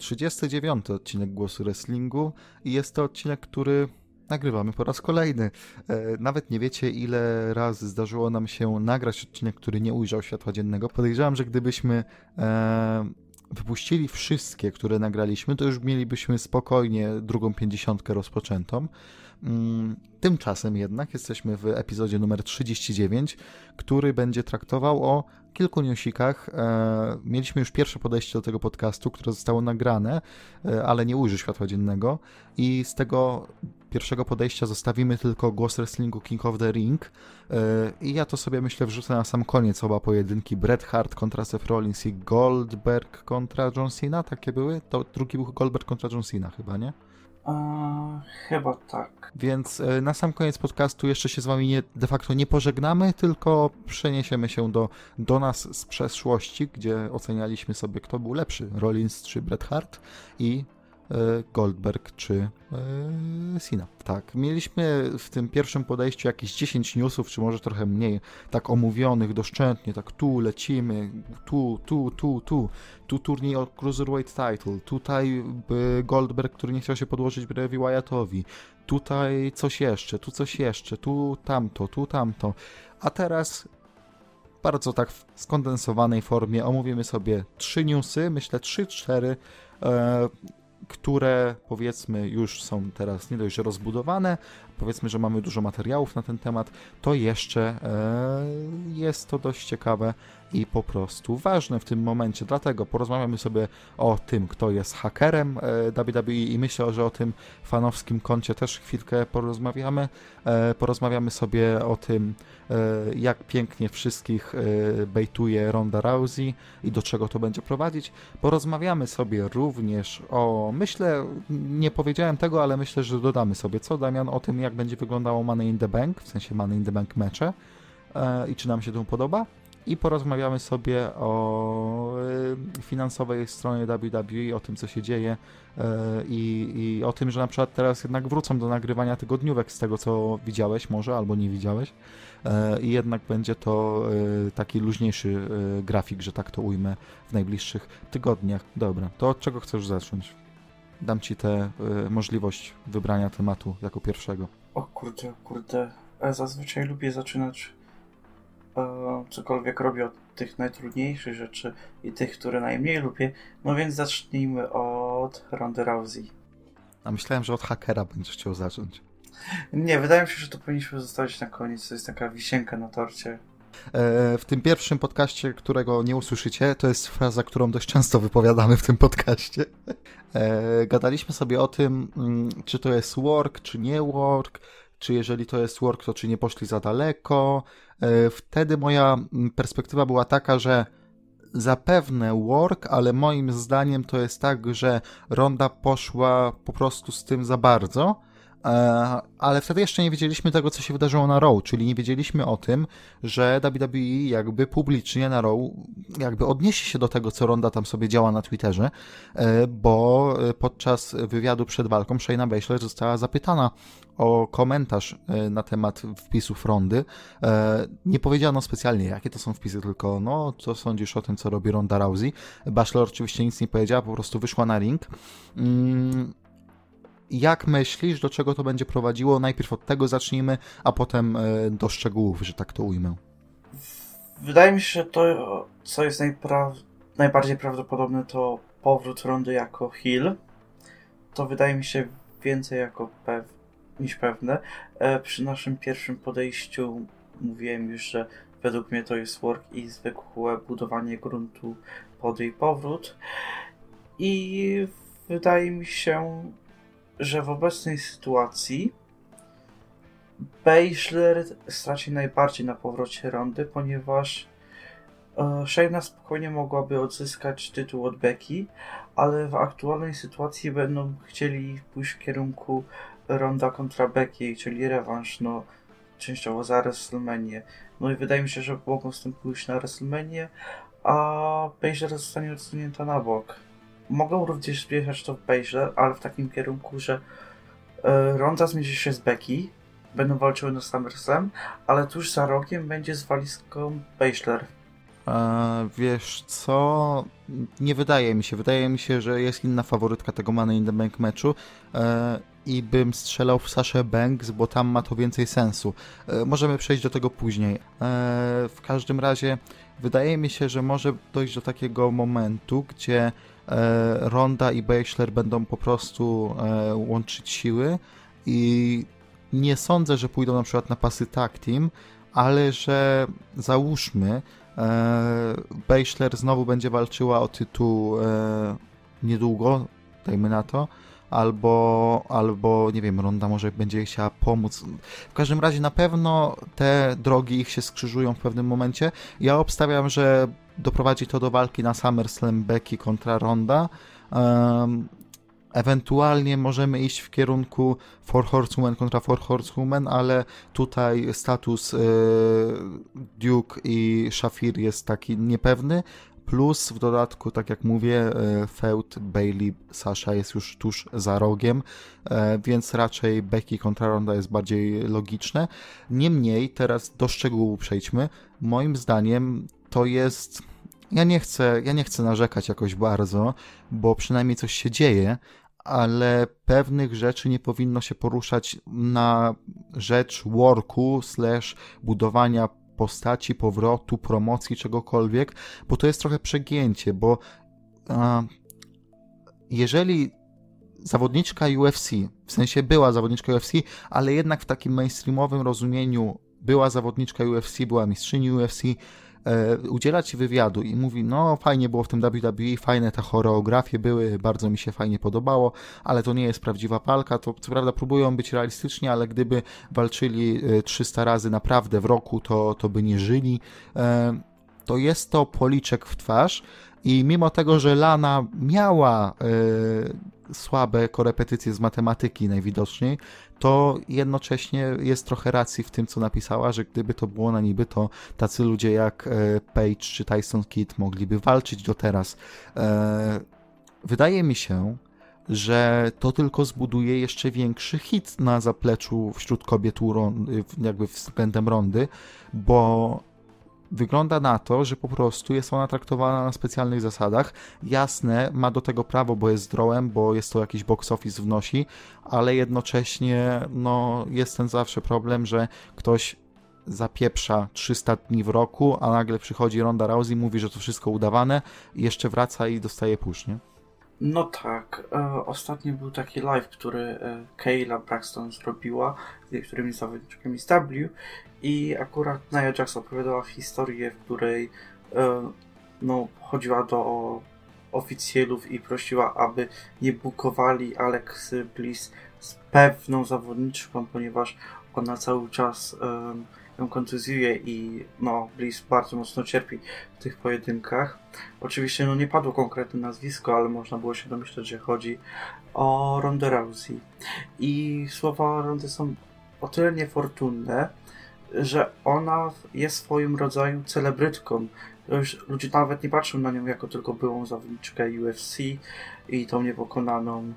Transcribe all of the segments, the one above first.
39 odcinek Głosu Wrestlingu i jest to odcinek, który nagrywamy po raz kolejny. E, nawet nie wiecie, ile razy zdarzyło nam się nagrać odcinek, który nie ujrzał światła dziennego. Podejrzewam, że gdybyśmy e, wypuścili wszystkie, które nagraliśmy, to już mielibyśmy spokojnie drugą pięćdziesiątkę rozpoczętą. Mm, tymczasem jednak jesteśmy w epizodzie numer 39, który będzie traktował o kilku newsikach. E, mieliśmy już pierwsze podejście do tego podcastu, które zostało nagrane, e, ale nie ujrzy światła dziennego i z tego pierwszego podejścia zostawimy tylko głos wrestlingu King of the Ring e, i ja to sobie myślę wrzucę na sam koniec oba pojedynki Bret Hart kontra Seth Rollins i Goldberg kontra John Cena, takie były? To drugi był Goldberg kontra John Cena chyba, nie? Chyba tak. Więc e, na sam koniec podcastu jeszcze się z wami nie, de facto nie pożegnamy, tylko przeniesiemy się do, do nas z przeszłości, gdzie ocenialiśmy sobie, kto był lepszy, Rollins czy Bret Hart i Goldberg czy e, Sina. Tak, mieliśmy w tym pierwszym podejściu jakieś 10 newsów, czy może trochę mniej, tak omówionych doszczętnie, tak tu lecimy, tu, tu, tu, tu, tu turniej o Cruiserweight Title, tutaj Goldberg, który nie chciał się podłożyć Bray Wyattowi, tutaj coś jeszcze, tu coś jeszcze, tu tamto, tu tamto, a teraz bardzo tak w skondensowanej formie omówimy sobie trzy newsy, myślę 3-4 które powiedzmy już są teraz nie dość rozbudowane, powiedzmy, że mamy dużo materiałów na ten temat, to jeszcze e, jest to dość ciekawe i po prostu ważne w tym momencie. Dlatego porozmawiamy sobie o tym, kto jest hakerem e, WWE i myślę, że o tym fanowskim koncie też chwilkę porozmawiamy. E, porozmawiamy sobie o tym, e, jak pięknie wszystkich bejtuje Ronda Rousey i do czego to będzie prowadzić. Porozmawiamy sobie również o, myślę, nie powiedziałem tego, ale myślę, że dodamy sobie co, Damian, o tym, jak będzie wyglądało Money in the Bank, w sensie Money in the Bank mecze i czy nam się to podoba i porozmawiamy sobie o y, finansowej stronie WWE, o tym, co się dzieje y, i, i, o tym, że na przykład teraz jednak wrócą do nagrywania tygodniówek z tego, co widziałeś może albo nie widziałeś i jednak będzie to taki luźniejszy grafik, że tak to ujmę w najbliższych tygodniach. Dobra, to od czego chcesz zacząć? Dam ci tę możliwość wybrania tematu jako pierwszego. O kurde, kurde. Ja zazwyczaj lubię zaczynać e, cokolwiek robię od tych najtrudniejszych rzeczy i tych, które najmniej lubię. No więc zacznijmy od Ronda Rousey. A myślałem, że od hakera będziesz chciał zacząć. Nie, wydaje mi się, że to powinniśmy zostawić na koniec. To jest taka wisienka na torcie. E, w tym pierwszym podcaście, którego nie usłyszycie, to jest fraza, którą dość często wypowiadamy w tym podcaście. E, gadaliśmy sobie o tym, mm, czy to jest work, czy nie work, czy jeżeli to jest work, to czy nie poszli za daleko. E, wtedy moja mm, perspektywa była taka, że zapewne work, ale moim zdaniem to jest tak, że Ronda poszła po prostu z tym za bardzo ale wtedy jeszcze nie wiedzieliśmy tego, co się wydarzyło na Raw, czyli nie wiedzieliśmy o tym, że WWE jakby publicznie na Raw jakby odniesie się do tego, co Ronda tam sobie działa na Twitterze, e, bo podczas wywiadu przed walką Shayna Baszler została zapytana o komentarz e, na temat wpisów Rondy. Nie powiedziano specjalnie, jakie to są wpisy, tylko no, co sądzisz o tym, co robi Ronda Rousey. Baszler oczywiście nic nie powiedziała, po prostu wyszła na ring. Jak myślisz, do czego to będzie prowadziło? Najpierw od tego zacznijmy, a potem e, do szczegółów, że tak to ujmę. Wydaje mi się, że to, co jest najbardziej prawdopodobne, to powrót Rondy jako heel. To wydaje mi się więcej jako pew niż pewne. E, przy naszym pierwszym podejściu mówiłem już, że według mnie to jest work i zwykłe budowanie gruntu pod jej powrót. I wydaje mi się, że w obecnej sytuacji Baszler straci najbardziej na powrocie rondy, ponieważ e, Shayna spokojnie mogłaby odzyskać tytuł od Becky, ale w aktualnej sytuacji będą chcieli pójść w kierunku Ronda kontra Becky, czyli rewanż, no częściowo za WrestleMania. No i wydaje mi się, że mogą z tym pójść na WrestleMania, a Baszler zostanie odsunięta na bok mogą również zbierać to w Bejrze, ale w takim kierunku, że e, Ronda zmierzy się z Becky, będą walczyły na SummerSlam, ale tuż za rogiem będzie z walizką Baszler. E, wiesz co? Nie wydaje mi się. Wydaje mi się, że jest inna faworytka tego Money in the Bank meczu e, i bym strzelał w Saszę Banks, bo tam ma to więcej sensu. E, możemy przejść do tego później. E, w każdym razie wydaje mi się, że może dojść do takiego momentu, gdzie Ronda i Baszler będą po prostu e, łączyć siły i nie sądzę, że pójdą na przykład na pasy tag team, ale że załóżmy, e, Baszler znowu będzie walczyła o tytuł e, niedługo, dajmy na to, albo, albo nie wiem, Ronda może będzie chciała pomóc. W każdym razie na pewno te drogi ich się skrzyżują w pewnym momencie. Ja obstawiam, że doprowadzi to do walki na SummerSlam Becky kontra Ronda. Um, Ewentualnie możemy iść w kierunku Four Horsewomen kontra Four Horsewomen, ale tutaj status y, Duke i Shafir jest taki niepewny. Plus w dodatku, tak jak mówię, y, feud Bailey Sasha jest już tuż za rogiem, y, więc raczej Becky kontra Ronda jest bardziej logiczne. Niemniej, teraz do szczegółu przejdźmy. Moim zdaniem to jest ja nie chcę, ja nie chcę narzekać jakoś bardzo, bo przynajmniej coś się dzieje, ale pewnych rzeczy nie powinno się poruszać na rzecz worku slash budowania postaci, powrotu, promocji, czegokolwiek, bo to jest trochę przegięcie, bo a, jeżeli zawodniczka UFC, w sensie była zawodniczka UFC, ale jednak w takim mainstreamowym rozumieniu była zawodniczka UFC, była mistrzyni UFC, e, udziela ci wywiadu i mówi, no fajnie było w tym WWE, fajne te choreografie były, bardzo mi się fajnie podobało, ale to nie jest prawdziwa walka, to co prawda próbują być realistyczni, ale gdyby walczyli 300 e, razy naprawdę w roku, to, to by nie żyli. E, to jest to policzek w twarz i mimo tego, że Lana miała e, słabe korepetycje z matematyki najwidoczniej, to jednocześnie jest trochę racji w tym, co napisała, że gdyby to było na niby, to tacy ludzie jak e, Page czy Tyson Kidd mogliby walczyć do teraz. E, wydaje mi się, że to tylko zbuduje jeszcze większy hit na zapleczu wśród kobiet jakby względem rondy, bo Wygląda na to, że po prostu jest ona traktowana na specjalnych zasadach. Jasne, ma do tego prawo, bo jest zdrołem, bo jest to jakiś box office wnosi, ale jednocześnie no, jest ten zawsze problem, że ktoś zapieprza 300 dni w roku, a nagle przychodzi Ronda Rousey, mówi, że to wszystko udawane i jeszcze wraca i dostaje push, nie? No tak. E, ostatnio był taki live, który e, Kayla Braxton zrobiła z niektórymi zawodniczkami z W i akurat Nia Jax opowiadała historię, w której e, no, chodziła do oficjelów i prosiła, aby nie bukowali Alex Bliss z pewną zawodniczką, ponieważ ona cały czas ją kontuzjuje i no, Bliss bardzo mocno cierpi w tych pojedynkach. Oczywiście no, nie padło konkretne nazwisko, ale można było się domyśleć, że chodzi o Ronda Rousey. I słowa Rondy są o tyle niefortunne, że ona jest swoim rodzaju celebrytką. Już ludzie nawet nie patrzą na nią jako tylko byłą zawodniczkę UFC i tą niepokonaną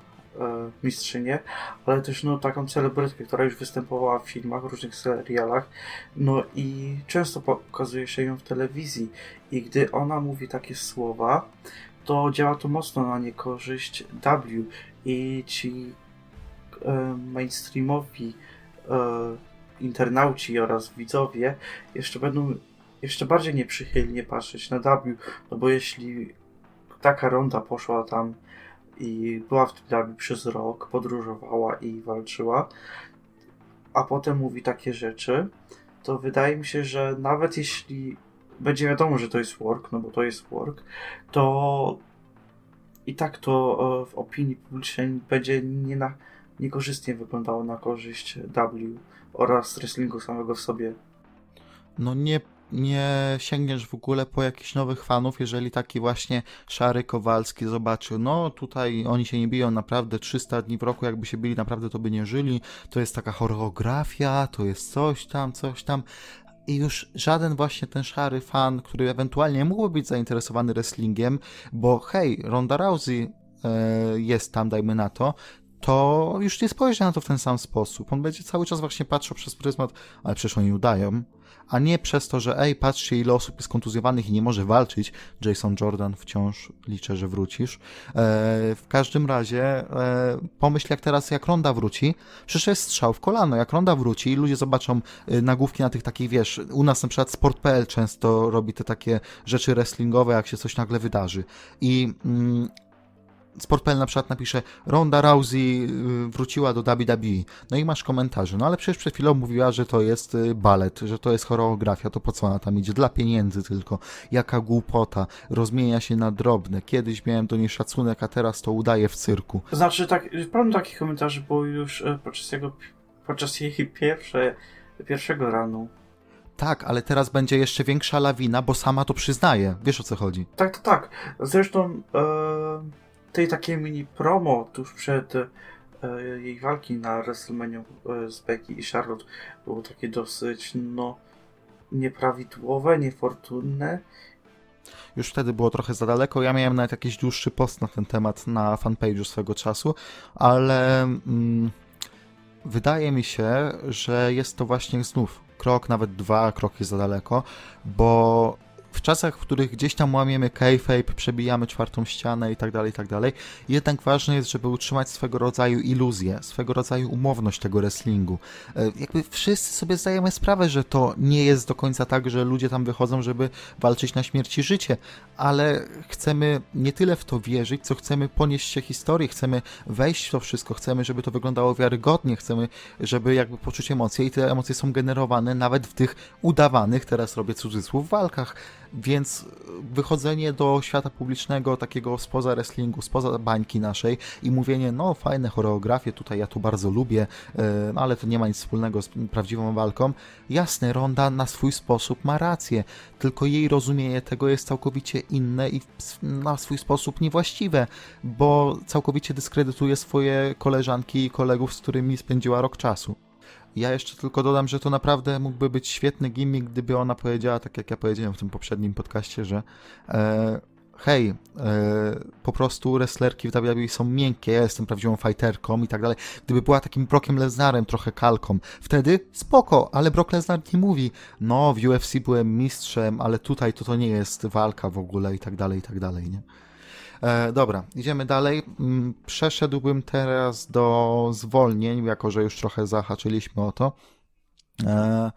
mistrzynię, ale też no, taką celebrytkę, która już występowała w filmach, różnych serialach, no i często pokazuje się ją w telewizji. I gdy ona mówi takie słowa, to działa to mocno na niekorzyść W. I ci e, mainstreamowi e, internauci oraz widzowie jeszcze będą jeszcze bardziej nieprzychylnie patrzeć na W, no bo jeśli taka ronda poszła tam i była w W przez rok, podróżowała i walczyła, a potem mówi takie rzeczy, to wydaje mi się, że nawet jeśli będzie wiadomo, że to jest work, no bo to jest work, to i tak to e, w opinii publicznej będzie nie na, niekorzystnie wyglądało na korzyść W oraz wrestlingu samego w sobie. No nie, nie sięgniesz w ogóle po jakichś nowych fanów, jeżeli taki właśnie Szary Kowalski zobaczył, no tutaj oni się nie biją naprawdę 300 dni w roku, jakby się bili naprawdę to by nie żyli, to jest taka choreografia, to jest coś tam, coś tam, i już żaden właśnie ten szary fan, który ewentualnie mógłby być zainteresowany wrestlingiem, bo hej, Ronda Rousey e, jest tam, dajmy na to, to już nie spojrzy na to w ten sam sposób. On będzie cały czas właśnie patrzył przez pryzmat, ale przecież oni udają. A nie przez to, że ej, patrzcie ile osób jest kontuzjowanych i nie może walczyć. Jason Jordan wciąż liczę, że wrócisz. E, w każdym razie e, pomyśl jak teraz, jak Ronda wróci, przecież jest strzał w kolano, jak Ronda wróci i ludzie zobaczą e, nagłówki na tych takich, wiesz, u nas na przykład Sport.pl często robi te takie rzeczy wrestlingowe, jak się coś nagle wydarzy. I mm, Sport.pl na przykład napisze Ronda Rousey y, wróciła do WWE. No i masz komentarze. No ale przecież przed chwilą mówiła, że to jest y, balet, że to jest choreografia, to po co ona tam idzie? Dla pieniędzy tylko. Jaka głupota. Rozmienia się na drobne. Kiedyś miałem do niej szacunek, a teraz to udaje w cyrku. Znaczy, tak, problem takich komentarzy było już e, podczas, jego, podczas jej pierwsze, pierwszego ranu. Tak, ale teraz będzie jeszcze większa lawina, bo sama to przyznaje. Wiesz o co chodzi? Tak, tak, tak. Zresztą... E tej takiej mini promo tuż przed e, jej walki na WrestleMania e, z Becky i Charlotte było takie dosyć, no, nieprawidłowe, niefortunne. Już wtedy było trochę za daleko. Ja miałem nawet jakiś dłuższy post na ten temat na fanpage'u swego czasu, ale mm, wydaje mi się, że jest to właśnie znów krok, nawet dwa kroki za daleko, bo w czasach, w których gdzieś tam łamiemy kayfabe, przebijamy czwartą ścianę i tak dalej, i tak dalej, jednak ważne jest, żeby utrzymać swego rodzaju iluzję, swego rodzaju umowność tego wrestlingu. E, jakby wszyscy sobie zdajemy sprawę, że to nie jest do końca tak, że ludzie tam wychodzą, żeby walczyć na śmierć i życie, ale chcemy nie tyle w to wierzyć, co chcemy ponieść się historii, chcemy wejść w to wszystko, chcemy, żeby to wyglądało wiarygodnie, chcemy, żeby jakby poczuć emocje i te emocje są generowane nawet w tych udawanych, teraz robię cudzysłów, walkach więc wychodzenie do świata publicznego, takiego spoza wrestlingu, spoza bańki naszej i mówienie, no fajne choreografie, tutaj ja tu bardzo lubię, ale to nie ma nic wspólnego z prawdziwą walką. Jasne, Ronda na swój sposób ma rację, tylko jej rozumienie tego jest całkowicie inne i na swój sposób niewłaściwe, bo całkowicie dyskredytuje swoje koleżanki i kolegów, z którymi spędziła rok czasu. Ja jeszcze tylko dodam, że to naprawdę mógłby być świetny gimmick, gdyby ona powiedziała, tak jak ja powiedziałem w tym poprzednim podcaście, że e, hej, e, po prostu wrestlerki w WWE są miękkie, ja jestem prawdziwą fighterką i tak dalej. Gdyby była takim Brockiem Lesnarem, trochę kalką, wtedy spoko, ale Brock Lesnar nie mówi, no w UFC byłem mistrzem, ale tutaj to to nie jest walka w ogóle i tak dalej, i tak dalej, nie? E, dobra, idziemy dalej. Mm, przeszedłbym teraz do zwolnień, jako że już trochę zahaczyliśmy o to. E,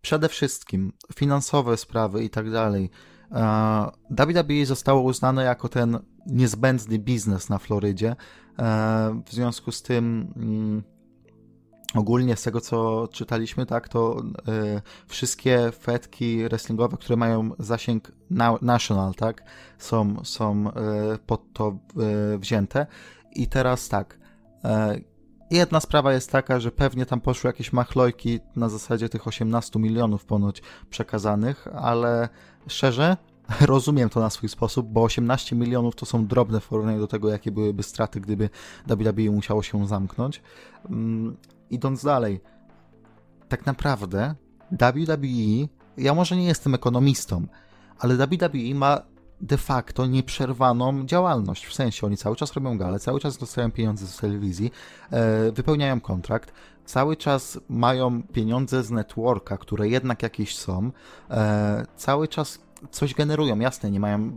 przede wszystkim finansowe sprawy i tak dalej. WWE zostało uznane jako ten niezbędny biznes na Florydzie. E, w związku z tym. Mm, ogólnie z tego, co czytaliśmy, tak, to y, wszystkie fetki wrestlingowe, które mają zasięg na, national, tak, są, są y, pod to y, wzięte. I teraz tak, jedna sprawa jest taka, że pewnie tam poszły jakieś machlojki na zasadzie tych 18 milionów ponoć przekazanych, ale szczerze, rozumiem to na swój sposób, bo 18 milionów to są drobne w porównaniu do tego, jakie byłyby straty, gdyby WWE musiało się zamknąć. Idąc dalej, tak naprawdę WWE, ja może nie jestem ekonomistą, ale WWE ma de facto nieprzerwaną działalność. W sensie oni cały czas robią gale, cały czas dostają pieniądze z telewizji, e, wypełniają kontrakt, cały czas mają pieniądze z networka, które jednak jakieś są, e, cały czas coś generują. Jasne, nie mają e,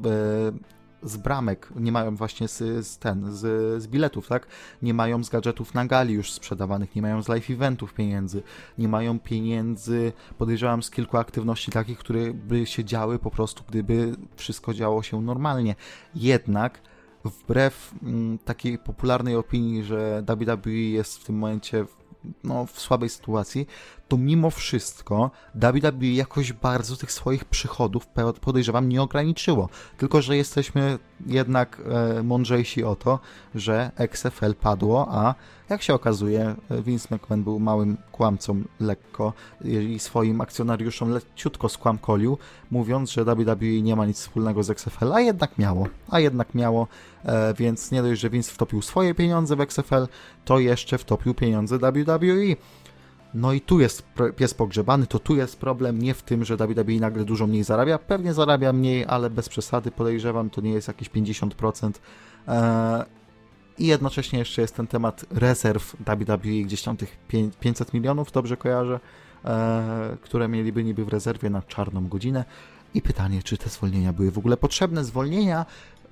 z bramek, nie mają właśnie z, z ten, z, z, biletów, tak? Nie mają z gadżetów na gali już sprzedawanych, nie mają z live eventów pieniędzy, nie mają pieniędzy, podejrzewam, z kilku aktywności takich, które by się działy po prostu, gdyby wszystko działo się normalnie. Jednak wbrew m, mm, takiej popularnej opinii, że WWE jest w tym momencie no, w słabej sytuacji, to mimo wszystko WWE jakoś bardzo tych swoich przychodów podejrzewam nie ograniczyło. Tylko, że jesteśmy jednak e, mądrzejsi o to, że XFL padło, a jak się okazuje, Vince McMahon był małym kłamcą lekko i swoim akcjonariuszom leciutko skłamkolił, mówiąc, że WWE nie ma nic wspólnego z XFL, a jednak miało. A jednak miało, e, więc nie dość, że Vince wtopił swoje pieniądze w XFL, to jeszcze wtopił pieniądze WWE. No i tu jest pies pogrzebany, to tu jest problem, nie w tym, że WWE nagle dużo mniej zarabia. Pewnie zarabia mniej, ale bez przesady podejrzewam, to nie jest jakieś 50%. Eee, I jednocześnie jeszcze jest ten temat rezerw WWE, gdzieś tam tych 500 milionów, dobrze kojarzę, e, które mieliby niby w rezerwie na czarną godzinę. I pytanie, czy te zwolnienia były w ogóle potrzebne? Zwolnienia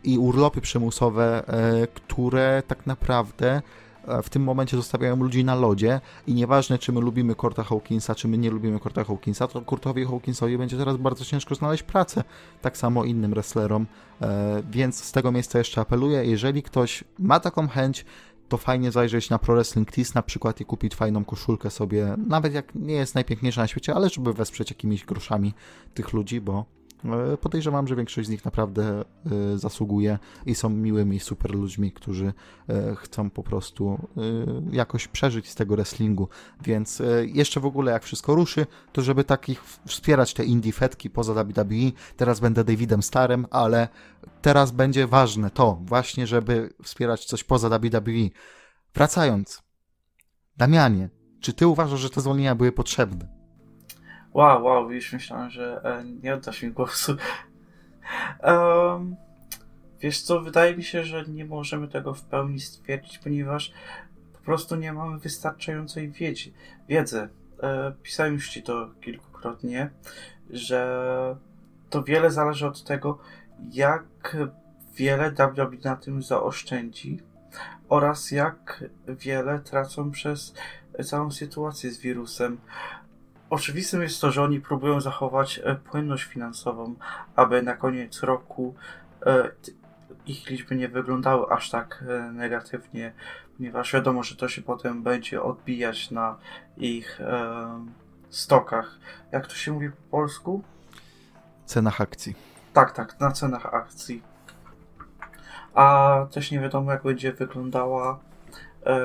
i urlopy przymusowe, e, które tak naprawdę e, w tym momencie zostawiają ludzi na lodzie i nieważne, czy my lubimy Kurta Hawkinsa, czy my nie lubimy Kurta Hawkinsa, to Kurtowi Hawkinsowi będzie teraz bardzo ciężko znaleźć pracę. Tak samo innym wrestlerom. E, więc z tego miejsca jeszcze apeluję, jeżeli ktoś ma taką chęć, to fajnie zajrzeć na Pro Wrestling Tees na przykład i kupić fajną koszulkę sobie, nawet jak nie jest najpiękniejsza na świecie, ale żeby wesprzeć jakimiś groszami tych ludzi, bo E, podejrzewam, że większość z nich naprawdę e, zasługuje i są miłymi super ludźmi, którzy e, chcą po prostu jakoś przeżyć z tego wrestlingu. Więc jeszcze w ogóle jak wszystko ruszy, to żeby takich wspierać te indie fetki poza WWE, teraz będę Davidem Starem, ale teraz będzie ważne to właśnie, żeby wspierać coś poza WWE. Wracając, Damianie, czy ty uważasz, że te zwolnienia były potrzebne? Wow, wow, już myślałem, że e, nie oddasz mi głosu. Um, wiesz co, wydaje mi się, że nie możemy tego w pełni stwierdzić, ponieważ po prostu nie mamy wystarczającej wiedzy. wiedzy. E, pisałem już ci to kilkukrotnie, że to wiele zależy od tego, jak wiele WWE na tym zaoszczędzi oraz jak wiele tracą przez całą sytuację z wirusem. Oczywistym jest to, że oni próbują zachować e, płynność finansową, aby na koniec roku e, ich liczby nie wyglądały aż tak e, negatywnie, ponieważ wiadomo, że to się potem będzie odbijać na ich stokach. Jak to się mówi po polsku? Cenach akcji. Tak, tak, na cenach akcji. A też nie wiadomo, jak będzie wyglądała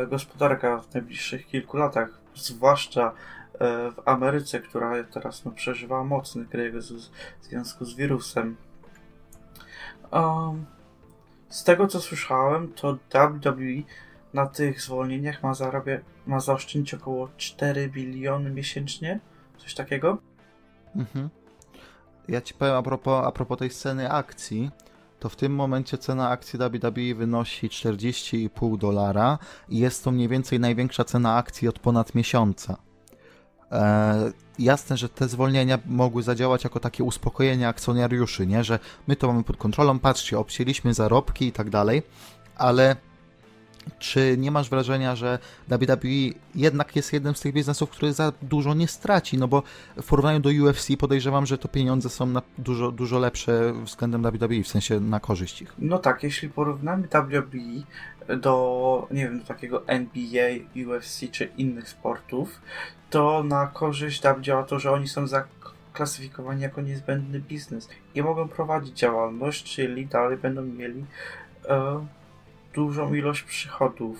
gospodarka w najbliższych kilku latach, zwłaszcza w Ameryce, która teraz no, przeżywa mocny kryzys w związku z wirusem. Um, z tego co słyszałem, to WWE na tych zwolnieniach ma, zarabia, ma zaoszczędzić około 4 biliony miesięcznie, coś takiego. Mhm. Ja ci powiem a propos, a propos tej sceny akcji, to w tym momencie cena akcji WWE wynosi 40,5 dolara i jest to mniej więcej największa cena akcji od ponad miesiąca. E, jasne, że te zwolnienia mogły zadziałać jako takie uspokojenie akcjonariuszy, nie? że my to mamy pod kontrolą, patrzcie, obcięliśmy zarobki i tak dalej, ale czy nie masz wrażenia, że WWE jednak jest jednym z tych biznesów, który za dużo nie straci? No bo w porównaniu do UFC podejrzewam, że to pieniądze są dużo, dużo lepsze względem WWE, w sensie na korzyść ich. No tak, jeśli porównamy WWE do, nie wiem, do takiego NBA, UFC czy innych sportów, to na korzyść tam działa to, że oni są zaklasyfikowani jako niezbędny biznes i mogą prowadzić działalność, czyli dalej będą mieli e, dużą ilość przychodów.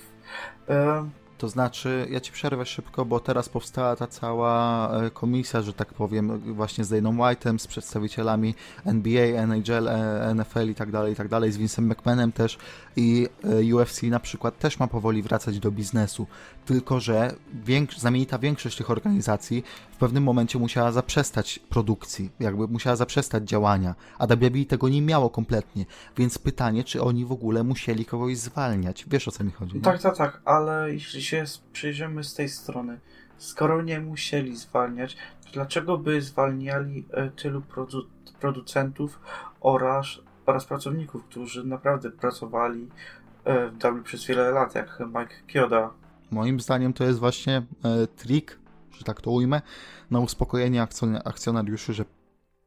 E, to znaczy, ja ci przerwę szybko, bo teraz powstała ta cała e, komisja, że tak powiem, właśnie z Dayną White'em, z przedstawicielami NBA, NHL, e, NFL i tak dalej, i tak dalej, z Vincem McMahonem też i e, UFC na przykład też ma powoli wracać do biznesu. Tylko, że większ znamienita większość tych organizacji w pewnym momencie musiała zaprzestać produkcji, jakby musiała zaprzestać działania, a WWE tego nie miało kompletnie, więc pytanie, czy oni w ogóle musieli kogoś zwalniać. Wiesz o co mi chodzi? Nie? Tak, tak, tak, ale jeśli się przyjrzymy z tej strony, skoro nie musieli zwalniać, dlaczego by zwalniali e, tylu produ producentów oraz, oraz pracowników, którzy naprawdę pracowali e, w W przez wiele lat, jak Mike Kyoda? Moim zdaniem to jest właśnie e, trik, że tak to ujmę, na uspokojenie akcjonariuszy, że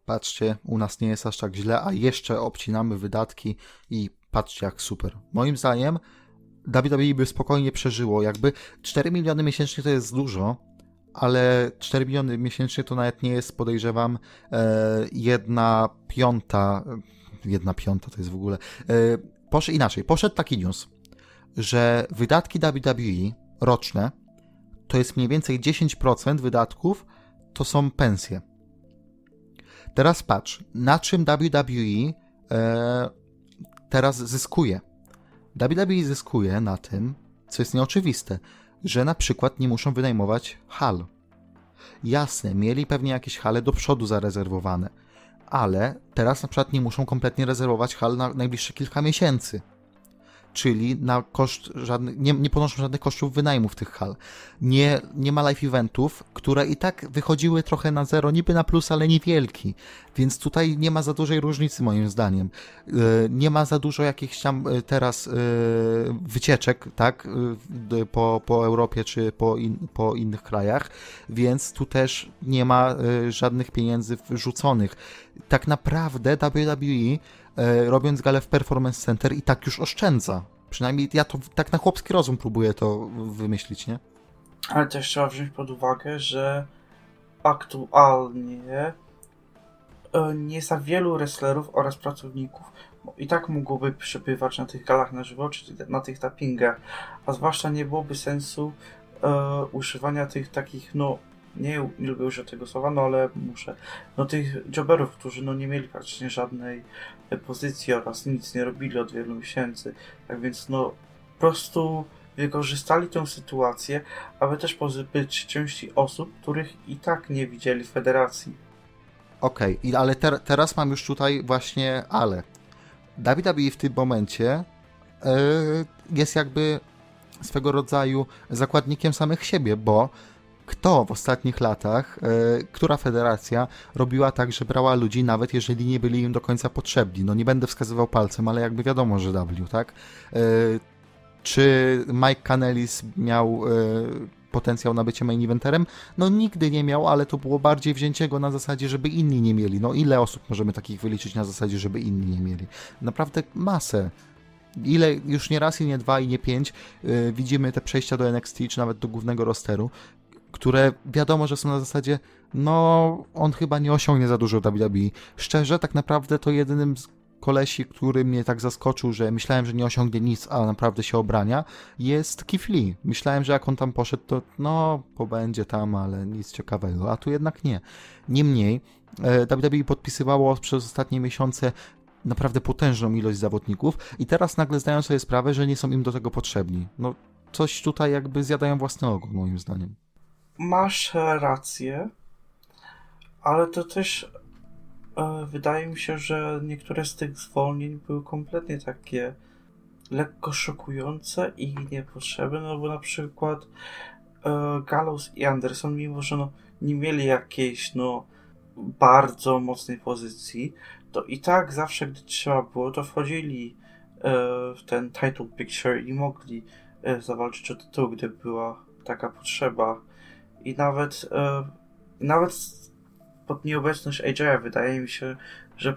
patrzcie, u nas nie jest aż tak źle, a jeszcze obcinamy wydatki i patrzcie jak super. Moim zdaniem WWE by spokojnie przeżyło. Jakby 4 miliony miesięcznie to jest dużo, ale 4 miliony miesięcznie to nawet nie jest, podejrzewam, e, jedna piąta. Jedna piąta to jest w ogóle. E, poszedł inaczej. Poszedł taki news, że wydatki WWE roczne to jest mniej więcej 10% wydatków to są pensje. Teraz patrz, na czym WWE e, teraz zyskuje. WWE zyskuje na tym, co jest nieoczywiste, że na przykład nie muszą wynajmować hal. Jasne, mieli pewnie jakieś hale do przodu zarezerwowane, ale teraz na przykład nie muszą kompletnie rezerwować hal na najbliższe kilka miesięcy. Czyli na koszt żadnych, nie, nie ponoszą żadnych kosztów wynajmów tych hal. Nie, nie ma live eventów, które i tak wychodziły trochę na zero, niby na plus, ale niewielki. Więc tutaj nie ma za dużej różnicy moim zdaniem. E, nie ma za dużo jakichś tam e, teraz e, wycieczek, tak, po, po Europie czy po, in, po innych krajach, więc tu też nie ma żadnych pieniędzy wrzuconych. Tak naprawdę WWE robiąc galę w Performance Center i tak już oszczędza. Przynajmniej ja to tak na chłopski rozum próbuję to wymyślić, nie? Ale też trzeba wziąć pod uwagę, że aktualnie E, nie za wielu wrestlerów oraz pracowników i tak mogłoby przebywać na tych galach na żywo, czy na tych tappingach, a zwłaszcza nie byłoby sensu e, używania tych takich, no nie, nie lubię używać tego słowa, no ale muszę, no tych jobberów, którzy no nie mieli praktycznie żadnej pozycji oraz nic nie robili od wielu miesięcy, tak więc no po prostu wykorzystali tę sytuację, aby też pozbyć części osób, których i tak nie widzieli w federacji. Okej, okay, ale ter teraz mam już tutaj właśnie ale. WWE w tym momencie yy, jest jakby swego rodzaju zakładnikiem samych siebie, bo kto w ostatnich latach, yy, która federacja robiła tak, że brała ludzi, nawet jeżeli nie byli im do końca potrzebni. No nie będę wskazywał palcem, ale jakby wiadomo, że W, tak? Yy, czy Mike Canelis miał potencjał na bycie main eventerem? No nigdy nie miał, ale to było bardziej wzięcie go na zasadzie, żeby inni nie mieli. No ile osób możemy takich wyliczyć na zasadzie, żeby inni nie mieli? Naprawdę masę. Ile już nie raz i nie dwa i nie pięć yy, widzimy te przejścia do NXT czy nawet do głównego rosteru, które wiadomo, że są na zasadzie, no on chyba nie osiągnie za dużo WWE. Szczerze, tak naprawdę to jedynym z kolesi, który mnie tak zaskoczył, że myślałem, że nie osiągnie nic, a naprawdę się obrania, jest Lee. Myślałem, że jak on tam poszedł, to no, pobędzie tam, ale nic ciekawego, a tu jednak nie. Niemniej, WWE podpisywało przez ostatnie miesiące naprawdę potężną ilość zawodników i teraz nagle zdają sobie sprawę, że nie są im do tego potrzebni. No, coś tutaj jakby zjadają własny ogon, moim zdaniem. Masz rację, ale to też E, wydaje mi się, że niektóre z tych zwolnień były kompletnie takie lekko szokujące i niepotrzebne, no bo na przykład e, Gallows i Anderson, mimo że no, nie mieli jakiejś no bardzo mocnej pozycji, to i tak zawsze, gdy trzeba było, to wchodzili e, w ten title picture i mogli zawalczyć o tytuł, gdy była taka potrzeba. I nawet nawet pod nieobecność AJ'a wydaje mi się, że,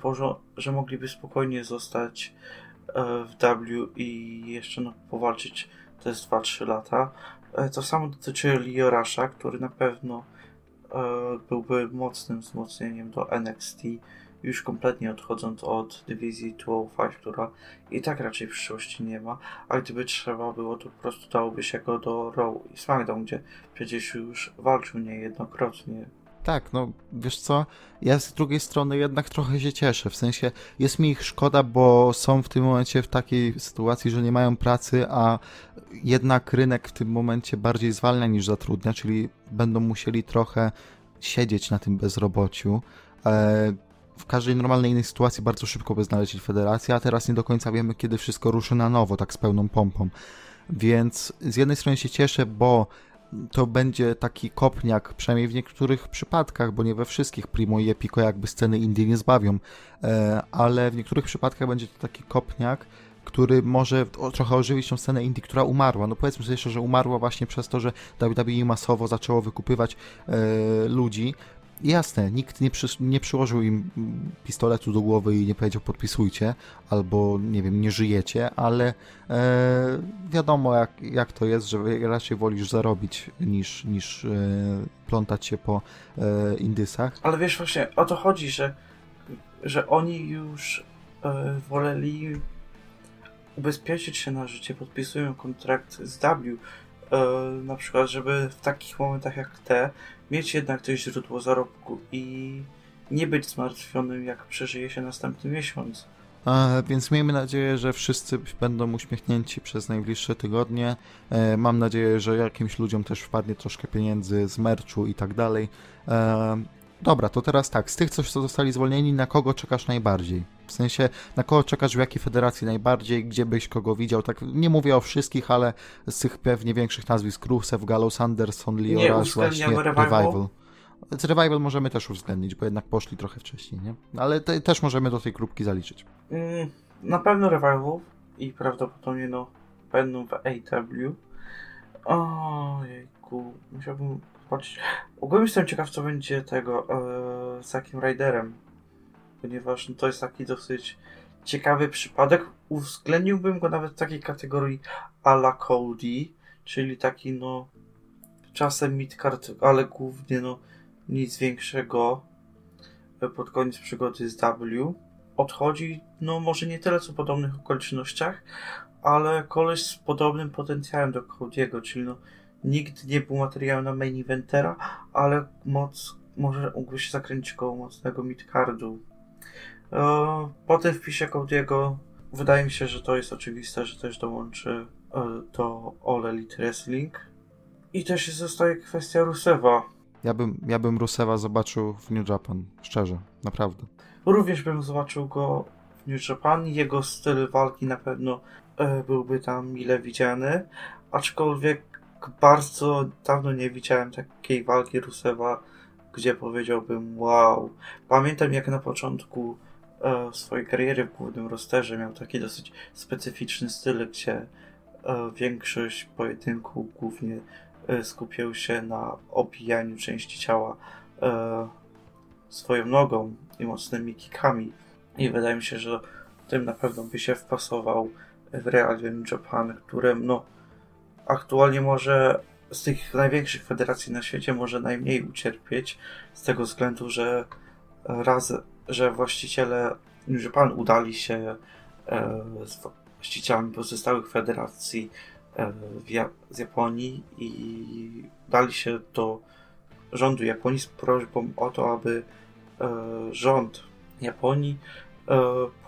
że mogliby spokojnie zostać e, w W i jeszcze no, powalczyć jest 2-3 lata. E, to samo dotyczy Liorasza, który na pewno e, byłby mocnym wzmocnieniem do NXT, już kompletnie odchodząc od dywizji 205, która i tak raczej w przyszłości nie ma, a gdyby trzeba było, to po prostu dałoby się go do Raw i SmackDown, gdzie przecież już walczył niejednokrotnie tak, no wiesz co, ja z drugiej strony jednak trochę się cieszę, w sensie jest mi ich szkoda, bo są w tym momencie w takiej sytuacji, że nie mają pracy, a jednak rynek w tym momencie bardziej zwalnia niż zatrudnia, czyli będą musieli trochę siedzieć na tym bezrobociu. E, w każdej normalnej innej sytuacji bardzo szybko by znaleźli federację, a teraz nie do końca wiemy, kiedy wszystko ruszy na nowo, tak z pełną pompą. Więc z jednej strony się cieszę, bo to będzie taki kopniak, przynajmniej w niektórych przypadkach, bo nie we wszystkich Primo i Epico jakby sceny Indii nie zbawią, e, ale w niektórych przypadkach będzie to taki kopniak, który może trochę ożywić tą scenę Indii, która umarła. No powiedzmy sobie jeszcze, że umarła właśnie przez to, że WWE masowo zaczęło wykupywać e, ludzi, Jasne, nikt nie, przy, nie przyłożył im pistoletu do głowy i nie powiedział podpisujcie, albo nie wiem, nie żyjecie, ale e, wiadomo jak, jak to jest, że raczej wolisz zarobić niż, niż e, plątać się po e, indysach. Ale wiesz właśnie, o to chodzi, że, że oni już e, woleli ubezpieczyć się na życie, podpisują kontrakt z W, e, na przykład, żeby w takich momentach jak te mieć jednak to źródło zarobku i nie być zmartwionym, jak przeżyje się następny miesiąc. E, więc miejmy nadzieję, że wszyscy będą uśmiechnięci przez najbliższe tygodnie. E, mam nadzieję, że jakimś ludziom też wpadnie troszkę pieniędzy z merchu i tak dalej. E, Dobra, to teraz tak, z tych, co zostali zwolnieni, na kogo czekasz najbardziej? W sensie, na kogo czekasz w jakiej federacji najbardziej, gdzie byś kogo widział? Tak, nie mówię o wszystkich, ale z tych pewnie większych nazwisk, Rusev, Gallows, Anderson, Leo Rush, właśnie, Revival. Revival. Z Revival możemy też uwzględnić, bo jednak poszli trochę wcześniej, nie? Ale te, też możemy do tej grupki zaliczyć. Mm, na pewno Revival i prawdopodobnie no będą w AW. Ojejku, musiałbym Ogólnie jestem ciekaw, co będzie tego e, z takim Riderem, ponieważ no, to jest taki dosyć ciekawy przypadek. Uwzględniłbym go nawet w takiej kategorii ala Cody, czyli taki no czasem midcard, ale głównie no nic większego e, pod koniec przygody z W. Odchodzi, no może nie tyle co w podobnych okolicznościach, ale koleś z podobnym potencjałem do Cody'ego, czyli no nikt nie był materiałem na main eventera, ale moc może mógłby się zakręcić koło mocnego midcardu. E, po tym wpisie Cody'ego wydaje mi się, że to jest oczywiste, że też dołączy e, do All Elite Wrestling. I też zostaje kwestia Rusewa. Ja bym, ja bym Rusewa zobaczył w New Japan, szczerze, naprawdę. Również bym zobaczył go w New Japan. Jego styl walki na pewno e, byłby tam mile widziany, aczkolwiek bardzo dawno nie widziałem takiej walki Rusewa, gdzie powiedziałbym wow. Pamiętam jak na początku e, swojej kariery w głównym rosterze miał taki dosyć specyficzny styl, gdzie e, większość pojedynku głównie e, skupiał się na obijaniu części ciała e, swoją nogą i mocnymi kickami. I wydaje mi się, że tym na pewno by się wpasował w realia Japan, które no aktualnie może z tych największych federacji na świecie może najmniej ucierpieć z tego względu, że raz, że właściciele New Japan udali się e, z właścicielami pozostałych federacji e, z Japonii i dali się do rządu Japonii z prośbą o to, aby e, rząd Japonii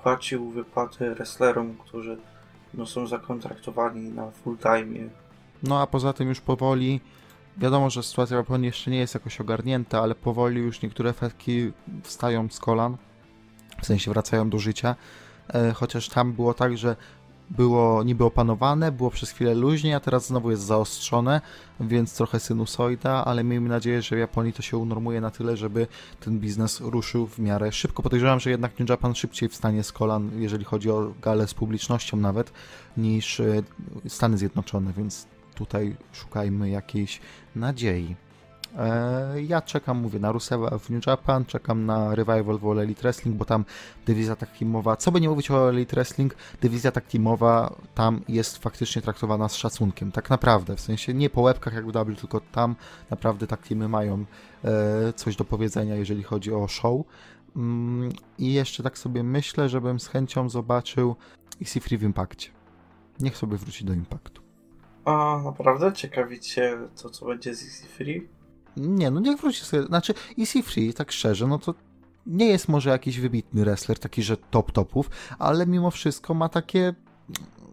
płacił wypłaty wrestlerom, którzy no, są zakontraktowani na full time no a poza tym już powoli, wiadomo, że sytuacja w Japonii jeszcze nie jest jakoś ogarnięta, ale powoli już niektóre efektki wstają z kolan, w sensie wracają do życia, e, chociaż tam było tak, że było niby opanowane, było przez chwilę luźniej, a teraz znowu jest zaostrzone, więc trochę sinusoida, ale miejmy nadzieję, że w Japonii to się unormuje na tyle, żeby ten biznes ruszył w miarę szybko. Podejrzewam, że jednak New Japan szybciej wstanie z kolan, jeżeli chodzi o galę z publicznością nawet, niż e, Stany Zjednoczone, więc tutaj szukajmy jakiejś nadziei. E, ja czekam, mówię, na Rusewa w New Japan, czekam na Revival w Elite Wrestling, bo tam dywizja tak teamowa, co by nie mówić o Elite Wrestling, dywizja tak teamowa tam jest faktycznie traktowana z szacunkiem, tak naprawdę, w sensie nie po łebkach jak w W, tylko tam naprawdę tak teamy mają e, coś do powiedzenia, jeżeli chodzi o show. Mm, I jeszcze tak sobie myślę, żebym z chęcią zobaczył EC3 w Impactie. Niech sobie wróci do Impactu. A naprawdę? Ciekawicie to, co będzie z Easy Free? Nie, no niech wróci sobie. Znaczy, Easy Free, tak szczerze, no to nie jest może jakiś wybitny wrestler, taki, że top topów, ale mimo wszystko ma takie.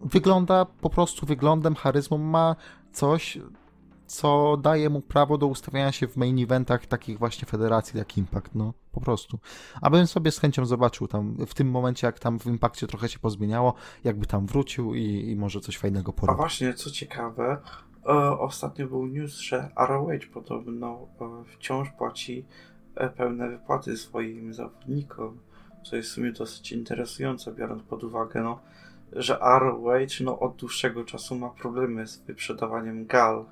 Wygląda po prostu wyglądem, charyzmą, ma coś, co daje mu prawo do ustawiania się w main eventach takich właśnie federacji jak Impact, no po prostu. Abym sobie z chęcią zobaczył tam w tym momencie, jak tam w Impakcie trochę się pozmieniało, jakby tam wrócił i, i może coś fajnego porobił. A właśnie, co ciekawe, e, ostatnio był news, że ROH podobno e, wciąż płaci e, pełne wypłaty swoim zawodnikom, co jest w sumie dosyć interesujące, biorąc pod uwagę, no, że ROH no, od dłuższego czasu ma problemy z wyprzedawaniem gal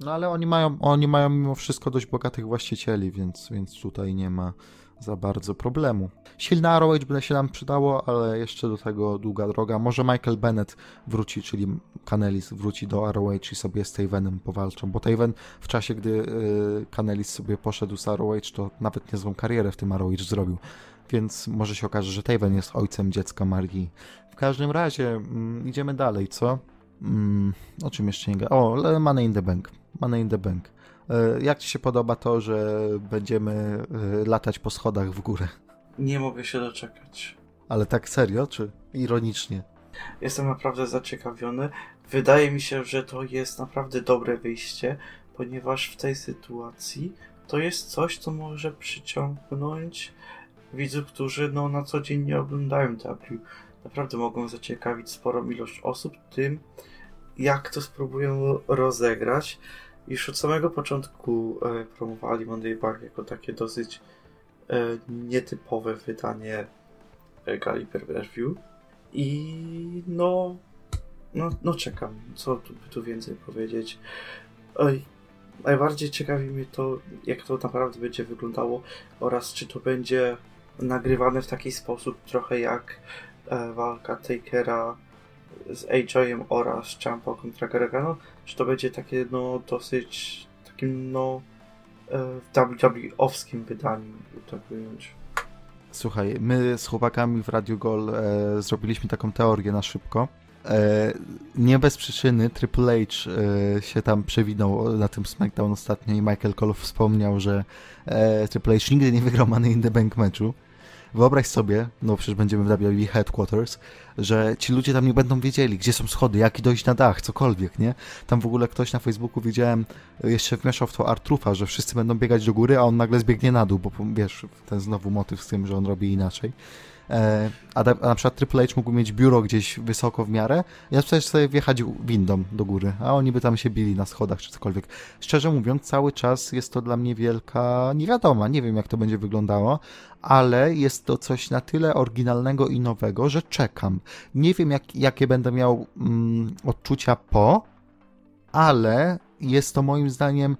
no ale oni mają, oni mają mimo wszystko dość bogatych właścicieli, więc, więc tutaj nie ma za bardzo problemu. Silna ROH by się nam przydało, ale jeszcze do tego długa droga. Może Michael Bennett wróci, czyli Canelis wróci do ROH i sobie z Tavenem powalczą, bo Taven w czasie, gdy y, Canelis sobie poszedł z ROH, to nawet niezłą karierę w tym ROH zrobił. Więc może się okaże, że Taven jest ojcem dziecka Marii. W każdym razie mm, idziemy dalej, co? Mm, o czym jeszcze nie? O, Money in the Bank. Money in the Bank. E, jak Ci się podoba to, że będziemy e, latać po schodach w górę? Nie mogę się doczekać. Ale tak serio, czy ironicznie? Jestem naprawdę zaciekawiony. Wydaje mi się, że to jest naprawdę dobre wyjście, ponieważ w tej sytuacji to jest coś, co może przyciągnąć widzów, którzy no, na co dzień nie oglądają W. Naprawdę mogą zaciekawić sporą ilość osób tym, jak to spróbują rozegrać. Już od samego początku e, promowali Monday Park jako takie dosyć e, nietypowe wydanie e, Gali Review. I no, no, no czekam, co tu, tu więcej powiedzieć. Najbardziej ciekawi mnie to, jak to naprawdę będzie wyglądało oraz czy to będzie nagrywane w taki sposób trochę jak e, walka Takera z AJ'em oraz Champa kontra Gargano, czy to będzie takie no dosyć takim no e, WWE-owskim wydaniu, tak ująć. Słuchaj, my z chłopakami w Radio Gol e, zrobiliśmy taką teorię na szybko. E, nie bez przyczyny Triple H e, się tam przewinął na tym SmackDown ostatnio i Michael Cole wspomniał, że e, Triple H nigdy nie wygrał Money in the Bank meczu wyobraź sobie, no przecież będziemy w WWE Headquarters, że ci ludzie tam nie będą wiedzieli, gdzie są schody, jak dojść na dach, cokolwiek, nie? Tam w ogóle ktoś na Facebooku widziałem, jeszcze wmieszał w to Artrufa, że wszyscy będą biegać do góry, a on nagle zbiegnie na dół, bo wiesz, ten znowu motyw z tym, że on robi inaczej. E, a, na przykład Triple H mógł mieć biuro gdzieś wysoko w miarę, ja przecież sobie wjechać windą do góry, a oni by tam się bili na schodach czy cokolwiek. Szczerze mówiąc, cały czas jest to dla mnie wielka niewiadoma, nie wiem jak to będzie wyglądało, ale jest to coś na tyle oryginalnego i nowego, że czekam. Nie wiem jak, jakie będę miał mm, odczucia po, ale jest to moim zdaniem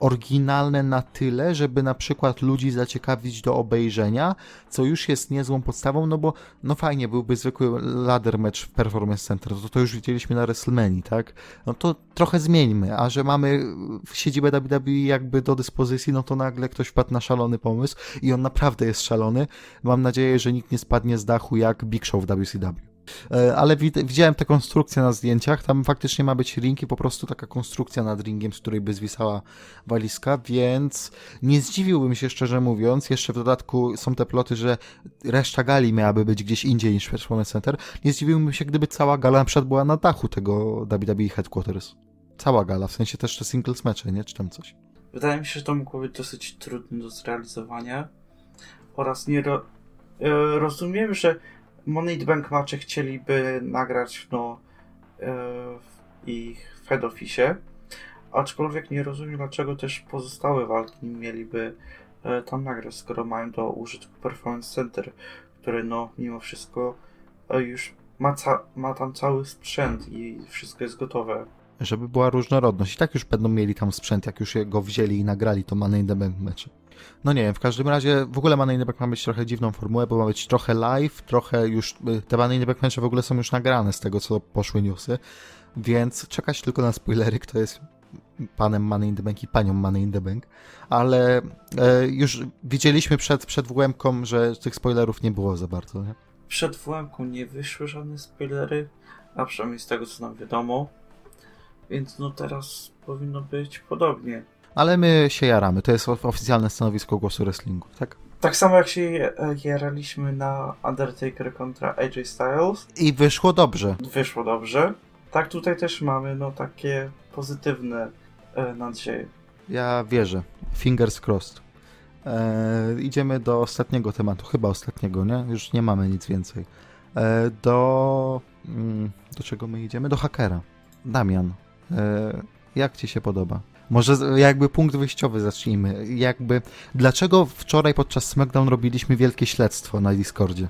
oryginalne na tyle, żeby na przykład ludzi zaciekawić do obejrzenia, co już jest niezłą podstawą, no bo no fajnie byłby zwykły ladder match w Performance Center, to, to już widzieliśmy na WrestleMania, tak? No to trochę zmieńmy, a że mamy siedzibę WWE jakby do dyspozycji, no to nagle ktoś wpadł na szalony pomysł i on naprawdę jest szalony. Mam nadzieję, że nikt nie spadnie z dachu jak Big Show w WCW. E, ale widziałem tę konstrukcję na zdjęciach, tam faktycznie ma być ring i po prostu taka konstrukcja nad ringiem, z której by zwisała walizka, więc nie zdziwiłbym się szczerze mówiąc, jeszcze w dodatku są te ploty, że reszta gali miałaby być gdzieś indziej niż Performance Center, nie zdziwiłbym się, gdyby cała gala na przykład była na dachu tego WWE Headquarters. Cała gala, w sensie też te singles mecze, nie? Czy tam coś. Wydaje mi się, że to mogło być dosyć trudne do zrealizowania oraz nie ro... E, rozumiem, że Money Bank Matche chcieliby nagrać no, e, w ich head office, aczkolwiek nie rozumiem dlaczego też pozostałe walki nie mieliby e, tam nagrać, skoro mają do użytku Performance Center, który no mimo wszystko e, już ma, ma tam cały sprzęt i wszystko jest gotowe. Żeby była różnorodność. I tak już będą mieli tam sprzęt, jak już go wzięli i nagrali to Money in the Bank mecze. No nie wiem, w każdym razie w ogóle Money in the Bank ma być trochę dziwną formułę, bo ma być trochę live, trochę już, y, te Money in the Bank w ogóle są już nagrane z tego, co poszły newsy, więc czekać tylko na spoilery, kto jest panem Money in the Bank i panią Money in the Bank, ale e, już widzieliśmy przed, przed WM-ką, że tych spoilerów nie było za bardzo, nie? Przed WM-ką nie wyszły żadne spoilery, a przynajmniej z tego, co nam wiadomo, więc no teraz powinno być podobnie ale my się jaramy. To jest oficjalne stanowisko głosu wrestlingu, tak? Tak samo jak się jaraliśmy na Undertaker kontra AJ Styles. I wyszło dobrze. Wyszło dobrze. Tak tutaj też mamy no takie pozytywne e, nadzieje. Ja wierzę. Fingers crossed. E, idziemy do ostatniego tematu, chyba ostatniego, nie? Już nie mamy nic więcej. E, do... Mm, do czego my idziemy? Do hakera. Damian, e, jak ci się podoba? Może jakby punkt wyjściowy zacznijmy. Jakby, dlaczego wczoraj podczas SmackDown robiliśmy wielkie śledztwo na Discordzie?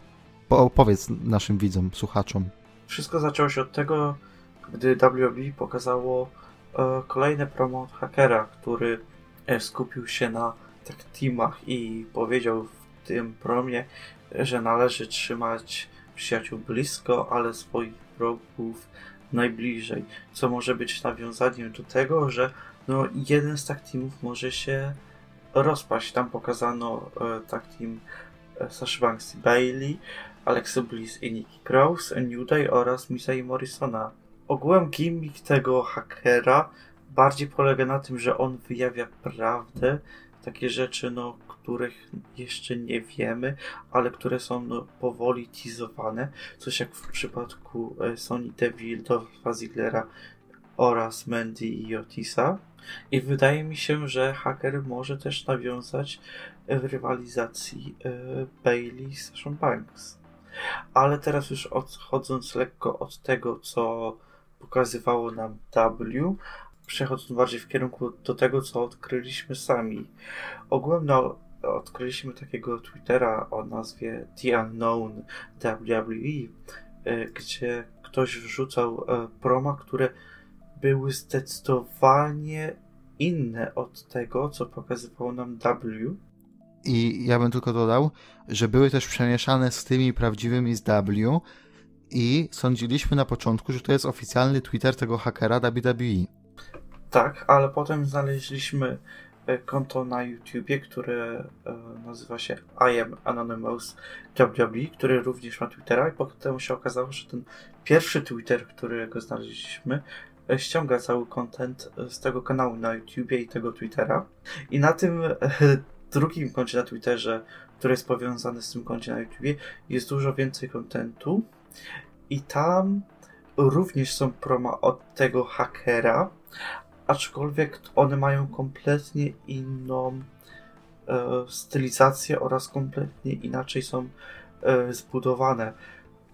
Po, opowiedz naszym widzom, słuchaczom. Wszystko zaczęło się od tego, gdy WWE pokazało e, kolejne promo od hakera, który e, skupił się na tak teamach i powiedział w tym promie, że należy trzymać przyjaciół blisko, ale swoich wrogów najbliżej, co może być nawiązaniem do tego, że no jeden z tak teamów może się rozpaść. Tam pokazano e, tak team e, Banks i Bailey, Alexa Bliss i Nikki Cross, New Day oraz Misa i Morrisona. Ogółem gimmick tego hakera bardziej polega na tym, że on wyjawia prawdę, takie rzeczy, no, których jeszcze nie wiemy, ale które są no, powoli teasowane. Coś jak w przypadku e, Sony Deville, Dolpha Ziglera oraz Mandy i Otisa. I wydaje mi się, że haker może też nawiązać w rywalizacji e, Bailey z Sasha Banks. Ale teraz już odchodząc lekko od tego, co pokazywało nam W, przechodząc bardziej w kierunku do tego, co odkryliśmy sami. No, odkryliśmy takiego Twittera o nazwie The Unknown WWE, e, gdzie ktoś wrzucał e, proma, które były zdecydowanie inne od tego, co pokazywało nam W. I ja bym tylko dodał, że były też przemieszane z tymi prawdziwymi z W i sądziliśmy na początku, że to jest oficjalny Twitter tego hakera WWE. Tak, ale potem znaleźliśmy e, konto na YouTubie, które e, nazywa się I am Anonymous WWE, który również ma Twittera i potem się okazało, że ten pierwszy Twitter, którego znaleźliśmy, ściąga cały content z tego kanału na YouTubie i tego Twittera. I na tym drugim koncie na Twitterze, które jest powiązane z tym koncie na YouTubie, jest dużo więcej kontentu. I tam również są promo od tego hakera, aczkolwiek one mają kompletnie inną e, stylizację oraz kompletnie inaczej są e, zbudowane.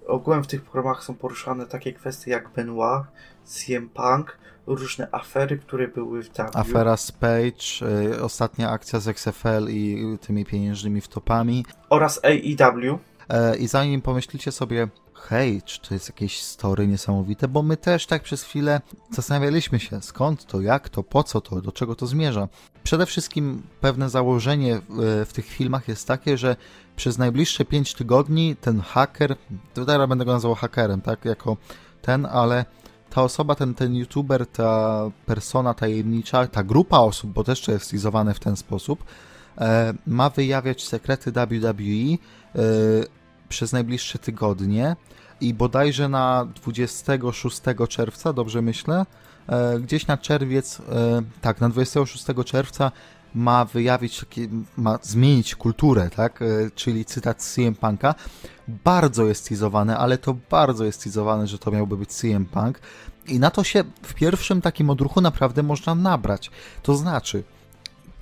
Ogółem w tych promach są poruszane takie kwestie jak Benoit, CM Punk, różne afery, które były w W. Afera z Page, y, ostatnia akcja z XFL i tymi pieniężnymi wtopami. Oraz AEW. E, I zanim pomyślicie sobie, hej, czy to jest jakieś story niesamowite, bo my też tak przez chwilę zastanawialiśmy się, skąd to, jak to, po co to, do czego to zmierza. Przede wszystkim pewne założenie w, w tych filmach jest takie, że przez najbliższe 5 tygodni ten haker, teraz będę go nazywał hakerem, tak, jako ten, ale ta osoba, ten, ten youtuber, ta persona tajemnicza, ta grupa osób, bo też to jest stylizowane w ten sposób, e, ma wyjawiać sekrety WWE e, przez najbliższe tygodnie i bodajże na 26 czerwca, dobrze myślę, e, gdzieś na czerwiec, tak, na 26 czerwca ma wyjawić, ma zmienić kulturę, tak? E, czyli cytat CM Punka. Bardzo jest teasowane, ale to bardzo jest teasowane, że to miałby być CM Punk. I na to się w pierwszym takim odruchu naprawdę można nabrać. To znaczy,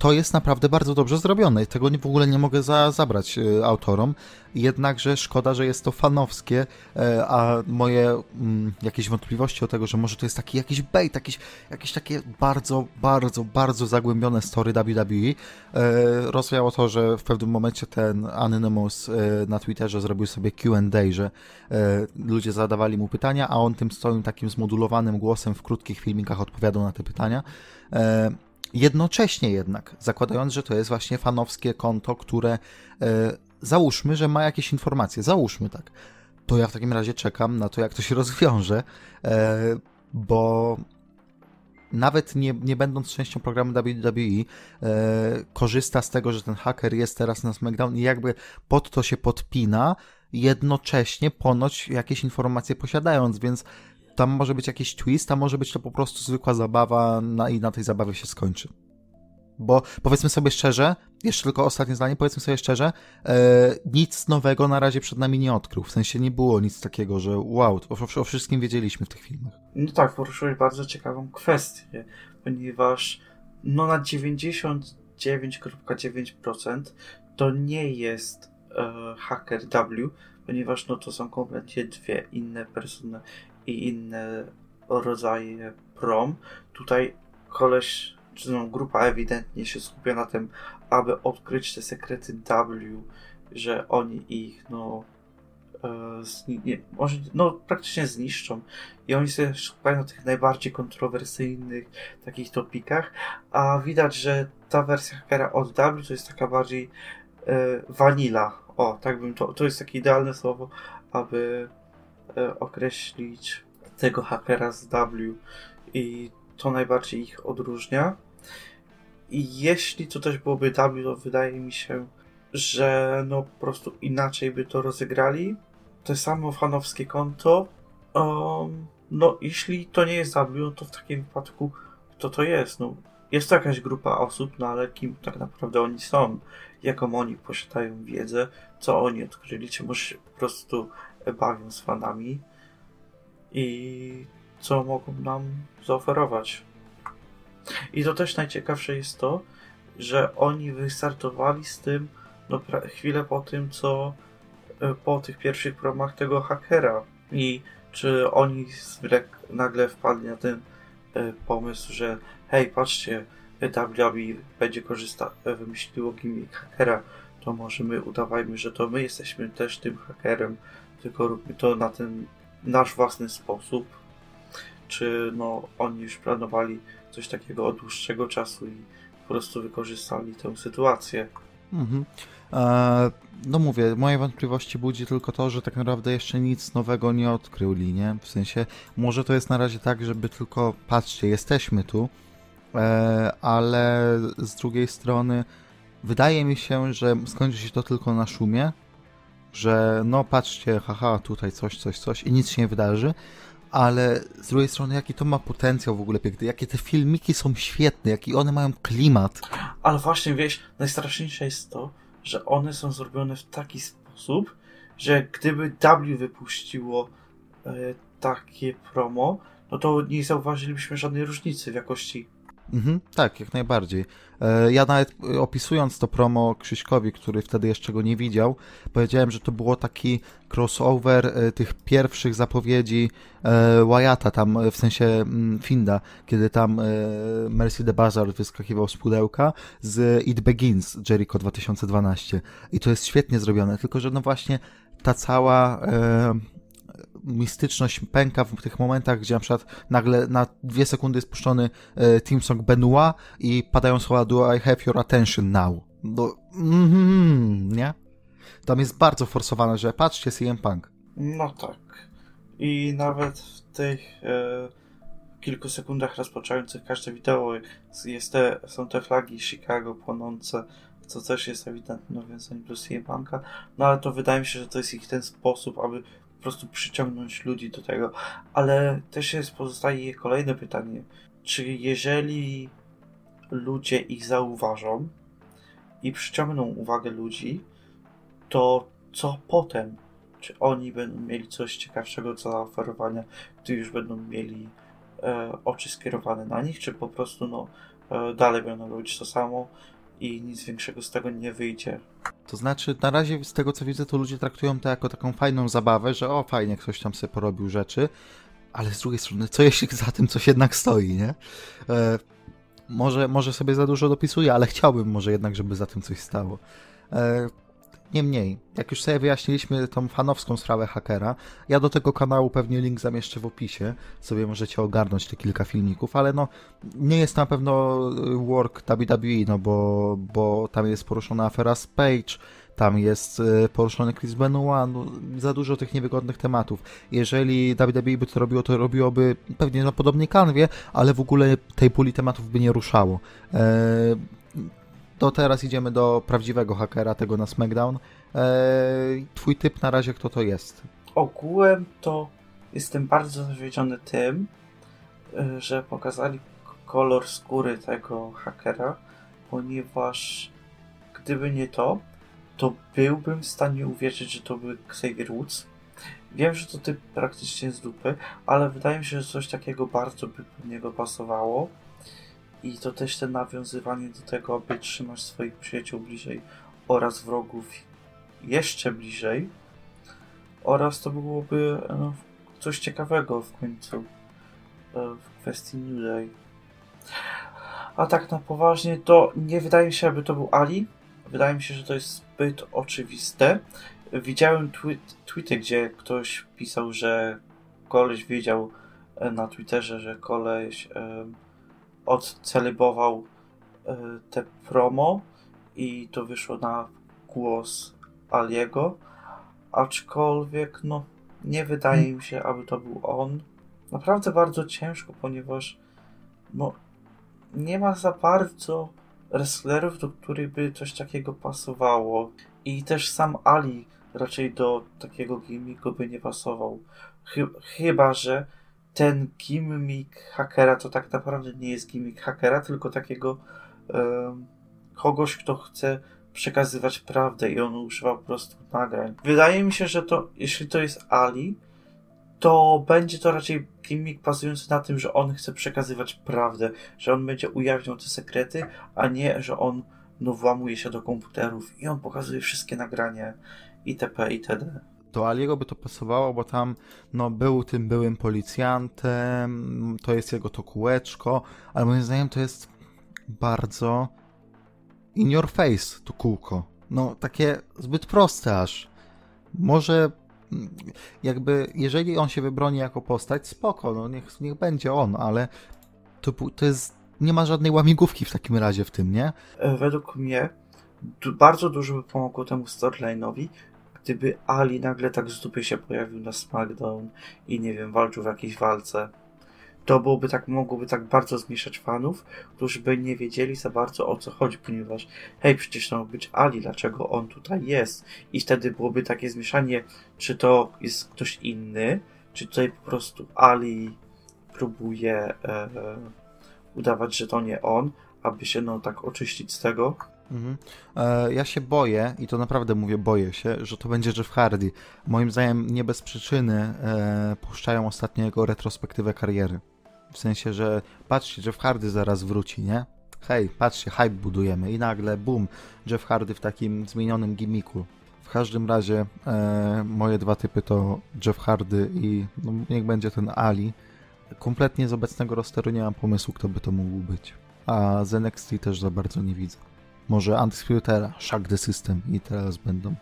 to jest naprawdę bardzo dobrze zrobione i tego w ogóle nie mogę za, zabrać y, autorom. Jednakże szkoda, że jest to fanowskie, y, a moje mm, jakieś wątpliwości o tego, że może to jest taki jakiś bait, jakiś, jakieś takie bardzo, bardzo, bardzo zagłębione story WWE, y, rozwiało to, że w pewnym momencie ten Anonymous na Twitterze zrobił sobie Q&A, że ludzie zadawali mu pytania, a on tym swoim takim zmodulowanym głosem w krótkich filmikach odpowiadał na te pytania. Jednocześnie jednak, zakładając, że to jest właśnie fanowskie konto, które e, załóżmy, że ma jakieś informacje, załóżmy tak, to ja w takim razie czekam na to, jak to się rozwiąże, e, bo nawet nie, nie będąc częścią programu WWE, e, korzysta z tego, że ten haker jest teraz na SmackDown i jakby pod to się podpina, jednocześnie ponoć jakieś informacje posiadając, więc tam może być jakiś twist, a może być to po prostu zwykła zabawa na, i na tej zabawie się skończy. Bo powiedzmy sobie szczerze, jeszcze tylko ostatnie zdanie, powiedzmy sobie szczerze, e, nic nowego na razie przed nami nie odkrył. W sensie nie było nic takiego, że wow, o, o wszystkim wiedzieliśmy w tych filmach. No tak, poruszyłeś bardzo ciekawą kwestię, ponieważ no na 99,9% to nie jest e, Hacker W, ponieważ no to są kompletnie dwie inne persony i inne rodzaje prom. Tutaj koleś, czy no, grupa ewidentnie się skupia na tym, aby odkryć te sekrety W, że oni ich, no, e, nie, może, no, praktycznie zniszczą. I oni skupiają na tych najbardziej kontrowersyjnych takich topikach, a widać, że ta wersja hackera od W to jest taka bardziej e. O, tak bym to, to jest takie idealne słowo, aby określić tego hakera z W i to najbardziej ich odróżnia. I jeśli to też byłoby W, to wydaje mi się, że no po prostu inaczej by to rozegrali. To samo fanowskie konto. Um, no, jeśli to nie jest W, to w takim wypadku kto to jest? No, jest to jakaś grupa osób, no ale kim tak naprawdę oni są? Jaką oni posiadają wiedzę? Co oni odkryli? Czy może po prostu bawią z fanami i co mogą nam zaoferować. I to też najciekawsze jest to, że oni wystartowali z tym no, chwilę po tym, co e, po tych pierwszych promach tego hakera. I czy oni nagle wpadli na ten e, pomysł, że hej, patrzcie, WWE będzie korzystać, wymyśliło gimmick hakera, to może my udawajmy, że to my jesteśmy też tym hakerem, tylko róbmy to na ten nasz własny sposób. Czy no, oni już planowali coś takiego od dłuższego czasu i po prostu wykorzystali tę sytuację. Mhm. E, no mówię, moje wątpliwości budzi tylko to, że tak naprawdę jeszcze nic nowego nie odkryli, nie? W sensie, może to jest na razie tak, żeby tylko, patrzcie, jesteśmy tu, e, ale z drugiej strony wydaje mi się, że skończy się to tylko na szumie, że no patrzcie, haha, tutaj coś, coś, coś i nic się nie wydarzy, ale z drugiej strony jaki to ma potencjał w ogóle jakie te filmiki są świetne, jaki one mają klimat. Ale właśnie, wiesz, najstraszniejsze jest to, że one są zrobione w taki sposób, że gdyby W wypuściło e, takie promo, no to nie zauważylibyśmy żadnej różnicy w jakości Mhm, tak, jak najbardziej. E, ja nawet e, opisując to promo Krzyśkowi, który wtedy jeszcze go nie widział, powiedziałem, że to było taki crossover e, tych pierwszych zapowiedzi Wyatta, tam w sensie mm, Finda, kiedy tam Mercy the Bazar wyskakiwał z pudełka z It Begins Jericho 2012. I to jest świetnie zrobione, tylko że no właśnie ta cała mistyczność pęka w tych momentach, gdzie na przykład nagle na dwie sekundy jest puszczony e, team song Benoit i padają słowa Do I have your attention now? No, mm, nie? Tam jest bardzo forsowane, że patrzcie CM Punk. No tak. I nawet w tych e, kilku sekundach rozpoczynających każde wideo jest te, są te flagi Chicago płonące, co też jest ewidentne nawiązanie do CM Punka. No ale to wydaje mi się, że to jest ich ten sposób, aby prostu przyciągnąć ludzi do tego. Ale też jest, pozostaje kolejne pytanie. Czy jeżeli ludzie ich zauważą i przyciągną uwagę ludzi, to co potem? Czy oni będą mieli coś ciekawszego do zaoferowania, gdy już będą mieli e, oczy skierowane na nich, czy po prostu no, e, dalej będą robić to samo i nic większego z tego nie wyjdzie? To znaczy, na razie z tego co widzę, to ludzie traktują to jako taką fajną zabawę, że o, fajnie, ktoś tam sobie porobił rzeczy, ale z drugiej strony, co jeśli za tym coś jednak stoi, nie? E, może, może sobie za dużo dopisuję, ale chciałbym może jednak, żeby za tym coś stało. E, Niemniej, jak już sobie wyjaśniliśmy tą fanowską sprawę hakera, ja do tego kanału pewnie link zamieszczę w opisie, sobie możecie ogarnąć te kilka filmików, ale no nie jest na pewno work WWE, no bo, bo tam jest poruszona afera z Page, tam jest e, poruszony Chris Benoit, no, za dużo tych niewygodnych tematów. Jeżeli WWE by to robiło, to robiłoby pewnie na podobnej kanwie, ale w ogóle tej puli tematów by nie ruszało. Eee, to teraz idziemy do prawdziwego hakera, tego na SmackDown. Eee, twój typ na razie kto to jest? Ogółem to jestem bardzo zawiedziony tym, e, że pokazali kolor skóry tego hakera, ponieważ gdyby nie to, to byłbym w stanie uwierzyć, że to był Xavier Woods. Wiem, że to typ praktycznie z dupy, ale wydaje mi się, że coś takiego bardzo by do niego pasowało. I to też te nawiązywanie do tego, aby trzymać swoich przyjaciół bliżej oraz wrogów jeszcze bliżej. Oraz to byłoby no, coś ciekawego w końcu e, w kwestii New Day. A tak na poważnie, to nie wydaje mi się, aby to był Ali. Wydaje mi się, że to jest zbyt oczywiste. Widziałem tweet, tweety, gdzie ktoś pisał, że koleś wiedział e, na Twitterze, że koleś odcelebował e, te promo i to wyszło na głos Aliego, aczkolwiek no nie wydaje mi się, aby to był on. Naprawdę bardzo ciężko, ponieważ no nie ma za bardzo wrestlerów, do których by coś takiego pasowało. I też sam Ali raczej do takiego gimmicku by nie pasował. chyba, że ten gimmick hakera to tak naprawdę nie jest gimmick hakera, tylko takiego kogoś, kto chce przekazywać prawdę i on używa po prostu nagrań. Wydaje mi się, że to, jeśli to jest Ali, to będzie to raczej gimmick bazujący na tym, że on chce przekazywać prawdę, że on będzie ujawniał te sekrety, a nie, że on no włamuje się do komputerów i on pokazuje wszystkie nagrania itp. itd. Do Aliego by to pasowało, bo tam no, był tym byłym policjantem, to jest jego to kółeczko, ale moim zdaniem to jest bardzo in your face to kółko. No, takie zbyt proste aż. Może mm, jakby, jeżeli on się wybroni jako postać, spoko, no niech, niech będzie on, ale to, to jest, nie ma żadnej łamigłówki w takim razie w tym, nie? E, według mnie bardzo dużo by pomogło temu storyline'owi, gdyby Ali nagle tak z dupy się pojawił na SmackDown i nie wiem, walczył w jakiejś walce to byłoby tak, mogłoby tak bardzo zmieszać fanów, którzy by nie wiedzieli za bardzo o co chodzi, ponieważ hej, przecież to ma być Ali, dlaczego on tutaj jest? I wtedy byłoby takie zmieszanie, czy to jest ktoś inny, czy tutaj po prostu Ali próbuje e, udawać, że to nie on, aby się no tak oczyścić z tego. Mhm. E, ja się boję, i to naprawdę mówię, boję się, że to będzie Jeff Hardy. Moim zdaniem nie bez przyczyny e, puszczają ostatnio jego retrospektywę kariery. W sensie, że patrzcie, Jeff Hardy zaraz wróci, nie? Hej, patrzcie, hype budujemy i nagle, boom, Jeff Hardy w takim zmienionym gimmicku. W każdym razie e, moje dwa typy to Jeff Hardy i no, niech będzie ten Ali. Kompletnie z obecnego rosteru nie mam pomysłu, kto by to mógł być. A z NXT też za bardzo nie widzę. Może Undisputed Shock the System i teraz będą.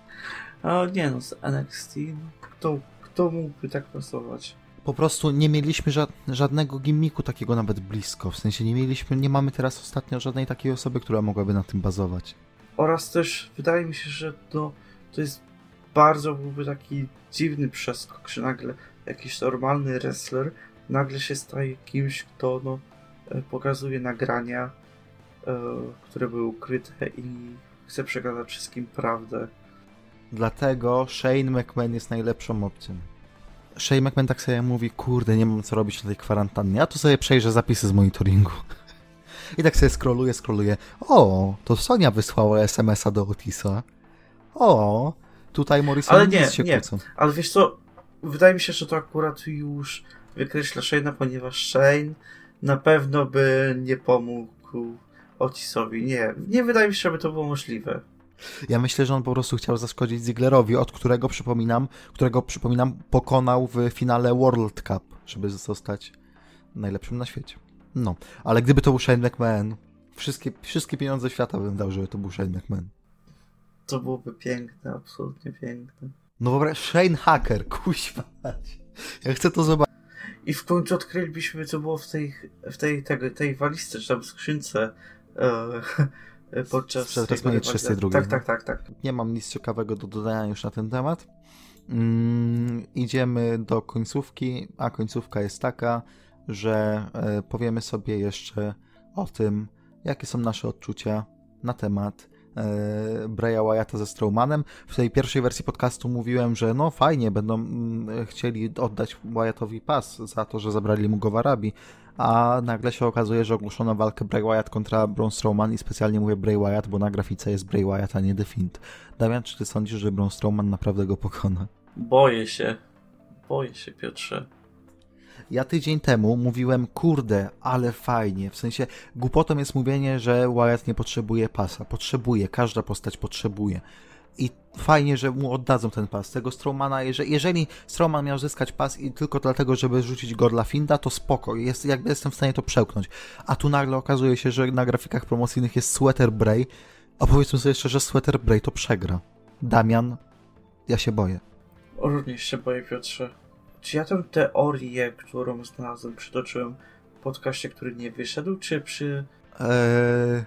A nie no, z NXT, kto, kto mógłby tak pasować? po prostu nie mieliśmy ża żadnego gimmiku takiego nawet blisko. W sensie nie mieliśmy, nie mamy teraz ostatnio żadnej takiej osoby, która mogłaby na tym bazować. Oraz też wydaje mi się, że to, to jest bardzo byłby taki dziwny przeskok, że nagle jakiś normalny wrestler nagle się staje kimś, kto no, e, pokazuje nagrania, które były ukryte i chce przekazać wszystkim prawdę. Dlatego Shane McMahon jest najlepszą opcją. Shane McMahon tak sobie mówi, kurde, nie mam co robić na tej kwarantannie, a tu sobie przejrzę zapisy z monitoringu. I tak sobie scrolluję, scrolluję. O, to Sonia wysłała SMS-a do Otisa. O, tutaj Morrison Ale nie, się nie. Kłócą. Ale wiesz co, wydaje mi się, że to akurat już wykreśla Shane'a, ponieważ Shane na pewno by nie pomógł Otisowi. Nie, nie wydaje mi się, żeby to było możliwe. Ja myślę, że on po prostu chciał zaszkodzić Zigglerowi, od którego przypominam, którego przypominam pokonał w finale World Cup, żeby zostać najlepszym na świecie. No, ale gdyby to był Shane McMahon, wszystkie, wszystkie pieniądze świata bym dał, żeby to był Shane McMahon. To byłoby piękne, absolutnie piękne. No wyobraź, Shane Hacker, kuźwa. Ja chcę to zobaczyć. I w końcu odkrylibyśmy, co było w tej, w tej, tej, tej walizce, czy tam skrzynce. E, E, podczas Przed WrestleMania 32. Tak, tak, tak, tak. Nie mam nic ciekawego do dodania już na ten temat. Mm, idziemy do końcówki, a końcówka jest taka, że e, powiemy sobie jeszcze o tym, jakie są nasze odczucia na temat Braya Wyatta ze Strowmanem. W tej pierwszej wersji podcastu mówiłem, że no fajnie, będą mm, chcieli oddać Wyattowi pas za to, że zabrali mu go w Arabii, a nagle się okazuje, że ogłoszono walkę Bray Wyatt kontra Braun Strowman i specjalnie mówię Bray Wyatt, bo na grafice jest Bray Wyatt, a nie The Fiend. Damian, czy ty sądzisz, że Braun Strowman naprawdę go pokona? Boję się. Boję się, Piotrze. Ja tydzień temu mówiłem, kurde, ale fajnie. W sensie głupotą jest mówienie, że Wyatt nie potrzebuje pasa. Potrzebuje, każda postać potrzebuje i fajnie, że mu oddadzą ten pas. Tego Strowmana, jeżeli, jeżeli Strowman miał zyskać pas i tylko dlatego, żeby rzucić go dla Finda, to spoko, jest, jakby jestem w stanie to przełknąć. A tu nagle okazuje się, że na grafikach promocyjnych jest Sweater Bray, a powiedzmy sobie jeszcze, że Sweater Bray to przegra. Damian, ja się boję. Również się boję, Piotrze. Czy ja tę teorię, którą znalazłem, przytoczyłem w podcaście, który nie wyszedł, czy przy... Eee,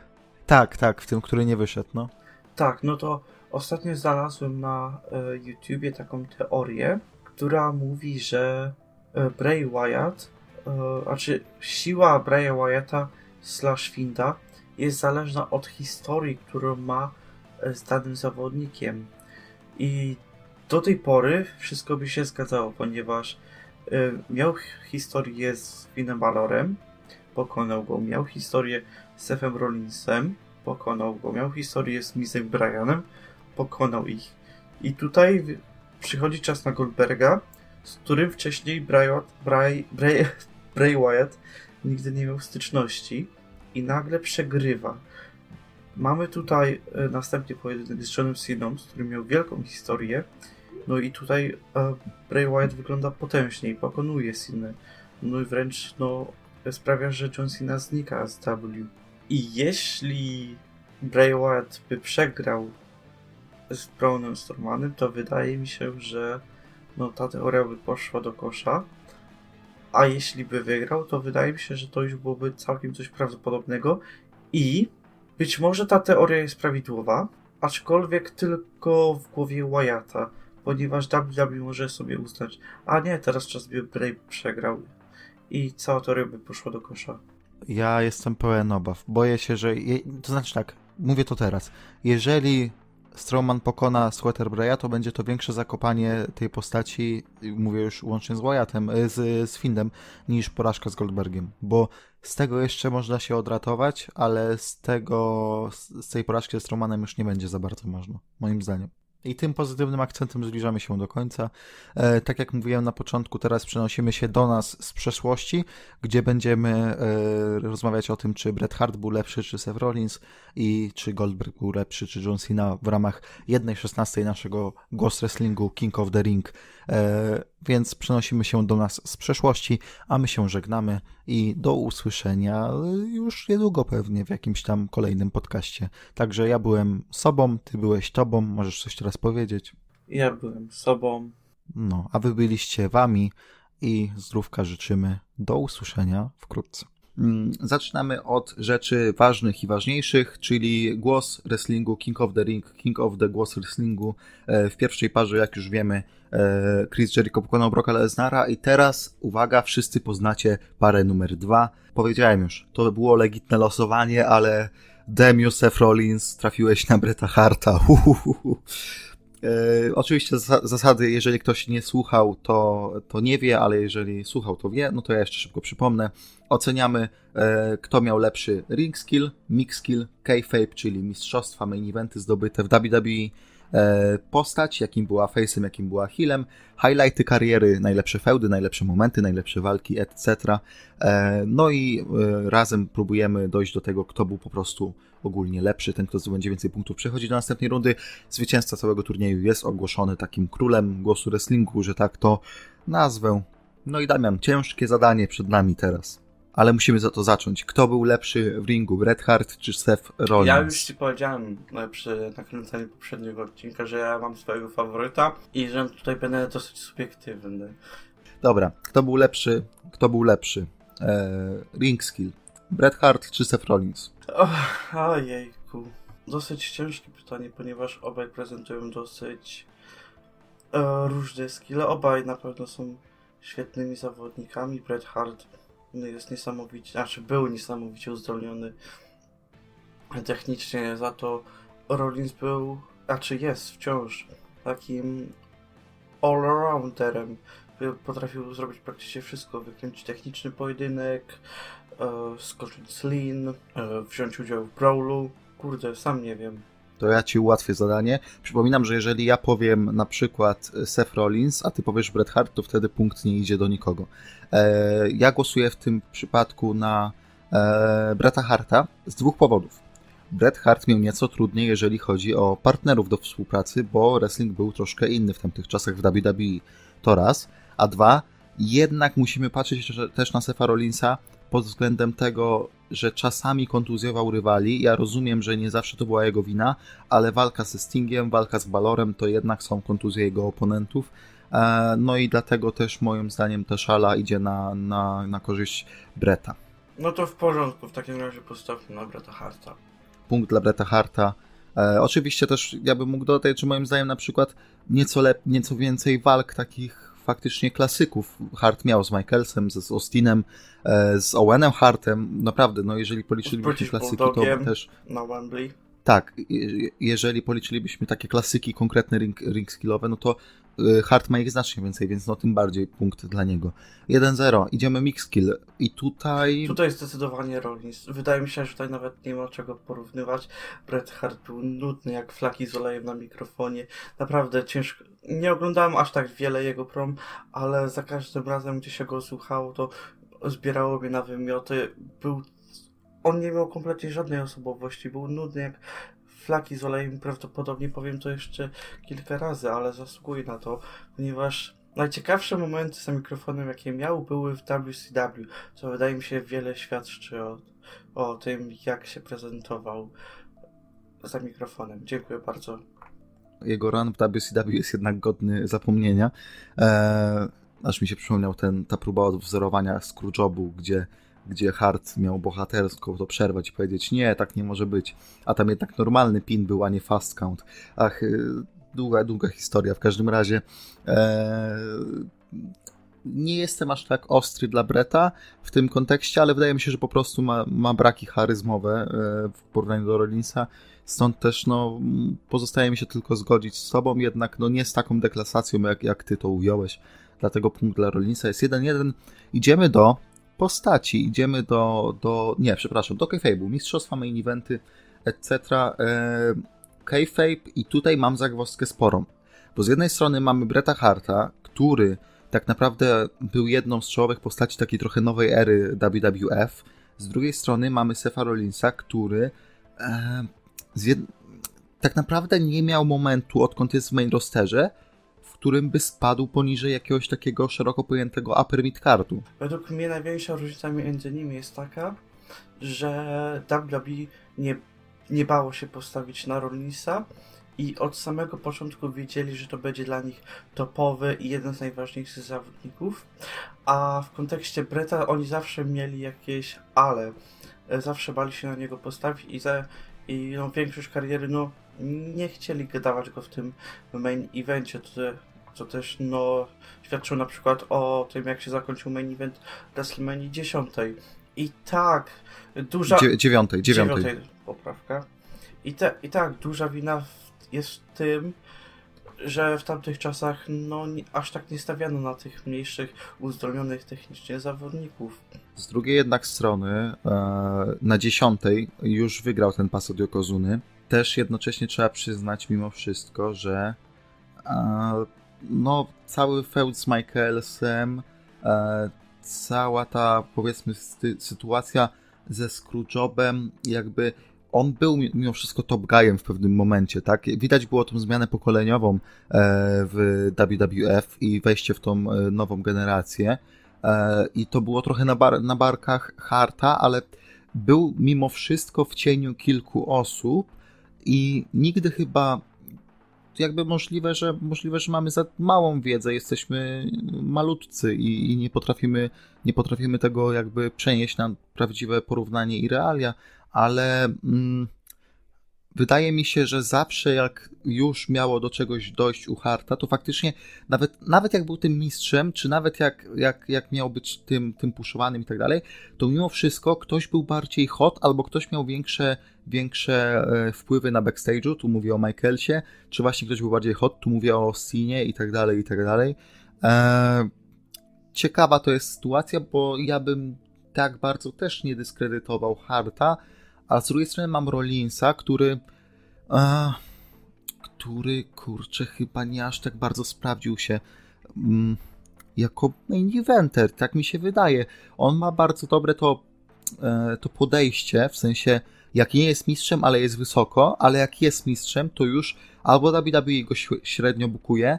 tak, tak, w tym, który nie wyszedł, no. Tak, no to Ostatnio znalazłem na e, YouTubie taką teorię, która mówi, że e, Bray Wyatt, e, znaczy siła Braya Wyatta slash Finda jest zależna od historii, którą ma z danym zawodnikiem. I do tej pory wszystko by się zgadzało, ponieważ miał historię z Finem Balorem, pokonał go, miał historię z Sefem Rollinsem, pokonał go, miał historię z Mizem Bryanem, pokonał ich. I tutaj przychodzi czas na Goldberga, z którym wcześniej Bray, Bray, Bray, Bray Wyatt nigdy nie miał styczności i nagle przegrywa. Mamy tutaj e, następnie pojedynek z Johnem Ceną, z którym miał wielką historię. No i tutaj e, Bray Wyatt wygląda potężnie i pokonuje Cena. No i wręcz no, sprawia, że John Cena znika z W. I jeśli Bray Wyatt by przegrał z Brownem Stormanem, to wydaje mi się, że no, ta teoria by poszła do kosza. A jeśli by wygrał, to wydaje mi się, że to już byłoby całkiem coś prawdopodobnego i być może ta teoria jest prawidłowa, aczkolwiek tylko w głowie Wyatta, ponieważ WWE może sobie uznać, a nie, teraz czas by Bray przegrał i cała teoria by poszła do kosza. Ja jestem pełen obaw. Boję się, że. Je... To znaczy tak, mówię to teraz. Jeżeli Strowman pokona Sweater Braya, to będzie to większe zakopanie tej postaci, mówię już łącznie z Wyattem, y, z, z Findem, niż porażka z Goldbergiem, bo z tego jeszcze można się odratować, ale z tego, z tej porażki ze Strowmanem już nie będzie za bardzo można, moim zdaniem. I tym pozytywnym akcentem zbliżamy się do końca. E, tak jak mówiłem na początku, teraz przenosimy się do nas z przeszłości, gdzie będziemy e, rozmawiać o tym, czy Bret Hart był lepszy, czy Seth Rollins i czy Goldberg był lepszy, czy John Cena w ramach jednej szesnastej naszego Ghost Wrestlingu King of the Ring. E, więc przenosimy się do nas z przeszłości, a my się żegnamy i do usłyszenia już niedługo pewnie w jakimś tam kolejnym podcaście. Także ja byłem sobą, ty byłeś tobą, możesz coś teraz powiedzieć. Ja byłem sobą. No, a wy byliście wami i zdrówka życzymy. Do usłyszenia wkrótce. Mm, zaczynamy od rzeczy ważnych i ważniejszych, czyli głos wrestlingu King of the Ring, King of the Głos wrestlingu. E, w pierwszej parze, jak już wiemy, e, Chris Jericho pokonał Brocka Lesnara i teraz, uwaga, wszyscy poznacie parę numer dwa. Powiedziałem już, to było legitne losowanie, ale Demiu Seth Rollins trafiłeś na Breta Harta. E, oczywiście zasady, jeżeli ktoś nie słuchał, to, to nie wie, ale jeżeli słuchał, to wie, no to ja jeszcze szybko przypomnę. Oceniamy, e, kto miał lepszy ring skill, mix skill, kayfabe, czyli mistrzostwa, main eventy zdobyte w WWE, postać, jakim była face'em, jakim była healem, highlighty kariery, najlepsze feudy, najlepsze momenty, najlepsze walki, etc. E, no i e, razem próbujemy dojść do tego, kto był po prostu ogólnie lepszy, ten, kto zdobędzie więcej punktów, przechodzi do następnej rundy. Zwycięzca całego turnieju jest ogłoszony takim królem głosu wrestlingu, że tak to nazwę. No i Damian, ciężkie zadanie przed nami teraz. Ale musimy za to zacząć. Kto był lepszy w ringu, Bret Hart czy Seth Rollins? Ja już ci powiedziałem przy nakręcaniu poprzedniego odcinka, że ja mam swojego faworyta i że tutaj będę dosyć subiektywny. Dobra, kto był lepszy? Kto był lepszy? Eee, ring skill. Bret Hart czy Seth Rollins? Oh, ojejku. Dosyć ciężkie pytanie, ponieważ obaj prezentują dosyć e, różne skille. Obaj na pewno są świetnymi zawodnikami. Bret Hart jest niesamowicie, znaczy był niesamowicie uzdolniony technicznie, za to Rollins był, znaczy jest wciąż takim all-arounderem. Potrafił zrobić praktycznie wszystko, wykręcić techniczny pojedynek, e, skoczyć z lin, e, wziąć udział w brawlu. Kurde, sam nie wiem. To ja ci ułatwię zadanie. Przypominam, że jeżeli ja powiem na przykład Seth Rollins, a ty powiesz Bret Hart, to wtedy punkt nie idzie do nikogo. E, ja głosuję w tym przypadku na e, Breta Harta z dwóch powodów. Bret Hart miał nieco trudniej, jeżeli chodzi o partnerów do współpracy, bo wrestling był troszkę inny w tamtych czasach w WWE. To raz. A dwa, jednak musimy patrzeć też na Sefa Rollinsa pod względem tego, że czasami kontuzjował rywali. Ja rozumiem, że nie zawsze to była jego wina, ale walka ze Stingiem, walka z Balorem to jednak są kontuzje jego oponentów. E, no i dlatego też moim zdaniem ta szala idzie na, na, na korzyść Breta. No to w porządku, w takim razie postawmy na Breta Harta. Punkt dla Breta Harta. E, oczywiście też ja bym mógł dodać, że moim zdaniem na przykład nieco, lep, nieco więcej walk takich faktycznie klasyków Hart miał z Michaelsem, z Austinem, e, z Owenem Hartem. Naprawdę, no jeżeli policzylibyśmy klasyki, to też... Na Wembley. Tak, jeżeli policzylibyśmy takie klasyki, konkretne ring, ring skillowe, no to Hart ma ich znacznie więcej, więc no tym bardziej punkt dla niego. 1-0, idziemy mixkill i tutaj... Tutaj zdecydowanie Rollins. Wydaje mi się, że tutaj nawet nie ma czego porównywać. Bret Hart był nudny jak flaki z olejem na mikrofonie. Naprawdę ciężko... Nie oglądałem aż tak wiele jego prom, ale za każdym razem, gdzie się go słuchało, to zbierało mnie na wymioty. Był on nie miał kompletnie żadnej osobowości, był nudny jak flaki z olejem, prawdopodobnie powiem to jeszcze kilka razy, ale zasługuje na to, ponieważ najciekawsze momenty za mikrofonem, jakie miał, były w WCW, co wydaje mi się wiele świadczy o, o tym, jak się prezentował za mikrofonem. Dziękuję bardzo. Jego run w WCW jest jednak godny zapomnienia. Eee, aż mi się przypomniał ten, ta próba odwzorowania Scrooge'obu, gdzie gdzie Hart miał bohatersko to przerwać i powiedzieć, nie, tak nie może być. A tam jednak normalny pin był, a nie fast count. Ach, y, długa, długa historia. W każdym razie e, nie jestem aż tak ostry dla Breta w tym kontekście, ale wydaje mi się, że po prostu ma, ma braki charyzmowe e, w porównaniu do Rollinsa. Stąd też no, pozostaje mi się tylko zgodzić z tobą, jednak no, nie z taką deklasacją, jak, jak ty to ująłeś. Dlatego punkt dla Rollinsa jest 1-1. Idziemy do postaci. Idziemy do, do nie, przepraszam, do kayfabe'u, mistrzostwa, main eventy, etc. E, kayfabe i tutaj mam zagwozdkę sporą. Bo z jednej strony mamy Breta Harta, który tak naprawdę był jedną z czołowych postaci takiej trochę nowej ery WWF. Z drugiej strony mamy Sefa Rollinsa, który e, tak naprawdę nie miał momentu, odkąd jest w main rosterze, którym by spadł poniżej jakiegoś takiego szeroko pojętego upper mid cardu. Według mnie największa różnica między nimi jest taka, że WWE nie, nie bało się postawić na Rollinsa i od samego początku wiedzieli, że to będzie dla nich topowy i jeden z najważniejszych zawodników, a w kontekście Breta oni zawsze mieli jakieś ale, zawsze bali się na niego postawić i, za, i no, większość kariery no, nie chcieli dawać go w tym main evencie, to, co też no, świadczył na przykład o tym, jak się zakończył main event WrestleMania 10. I tak, duża... Dzie dziewiątej, dziewiątej. dziewiątej poprawka. I, te, I tak, duża wina jest w tym, że w tamtych czasach no, nie, aż tak nie stawiano na tych mniejszych, uzdolnionych technicznie zawodników. Z drugiej jednak strony, e, na dziesiątej już wygrał ten pas od Yokozuny. Też jednocześnie trzeba przyznać mimo wszystko, że e, no, cały feud z Michaelsem, e, cała ta, powiedzmy, sytuacja ze Scrooge'obem, jakby on był mimo wszystko top guyem w pewnym momencie, tak? Widać było tą zmianę pokoleniową e, w WWF i wejście w tą nową generację. I to było trochę na, bar na barkach Harta, ale był mimo wszystko w cieniu kilku osób i nigdy chyba jakby możliwe, że możliwe, że mamy za małą wiedzę, jesteśmy malutcy i, i nie potrafimy nie potrafimy tego jakby przenieść na prawdziwe porównanie i realia, ale mm, wydaje mi się, że zawsze jak już miało do czegoś dojść u Harta, to faktycznie nawet, nawet jak był tym mistrzem, czy nawet jak, jak, jak miał być tym, tym puszowanym i tak dalej, to mimo wszystko ktoś był bardziej hot, albo ktoś miał większe, większe e, wpływy na backstage'u, tu mówię o Michaelsie, czy właśnie ktoś był bardziej hot, tu mówię o Sinie i tak dalej, i tak dalej. Eee, ciekawa to jest sytuacja, bo ja bym tak bardzo też nie dyskredytował Harta, a z drugiej strony mam Rollinsa, który. A, który kurczę, chyba nie aż tak bardzo sprawdził się mm, jako main eventer, tak mi się wydaje. On ma bardzo dobre to, e, to podejście, w sensie jak nie jest mistrzem, ale jest wysoko, ale jak jest mistrzem, to już albo WWE go średnio bukuje,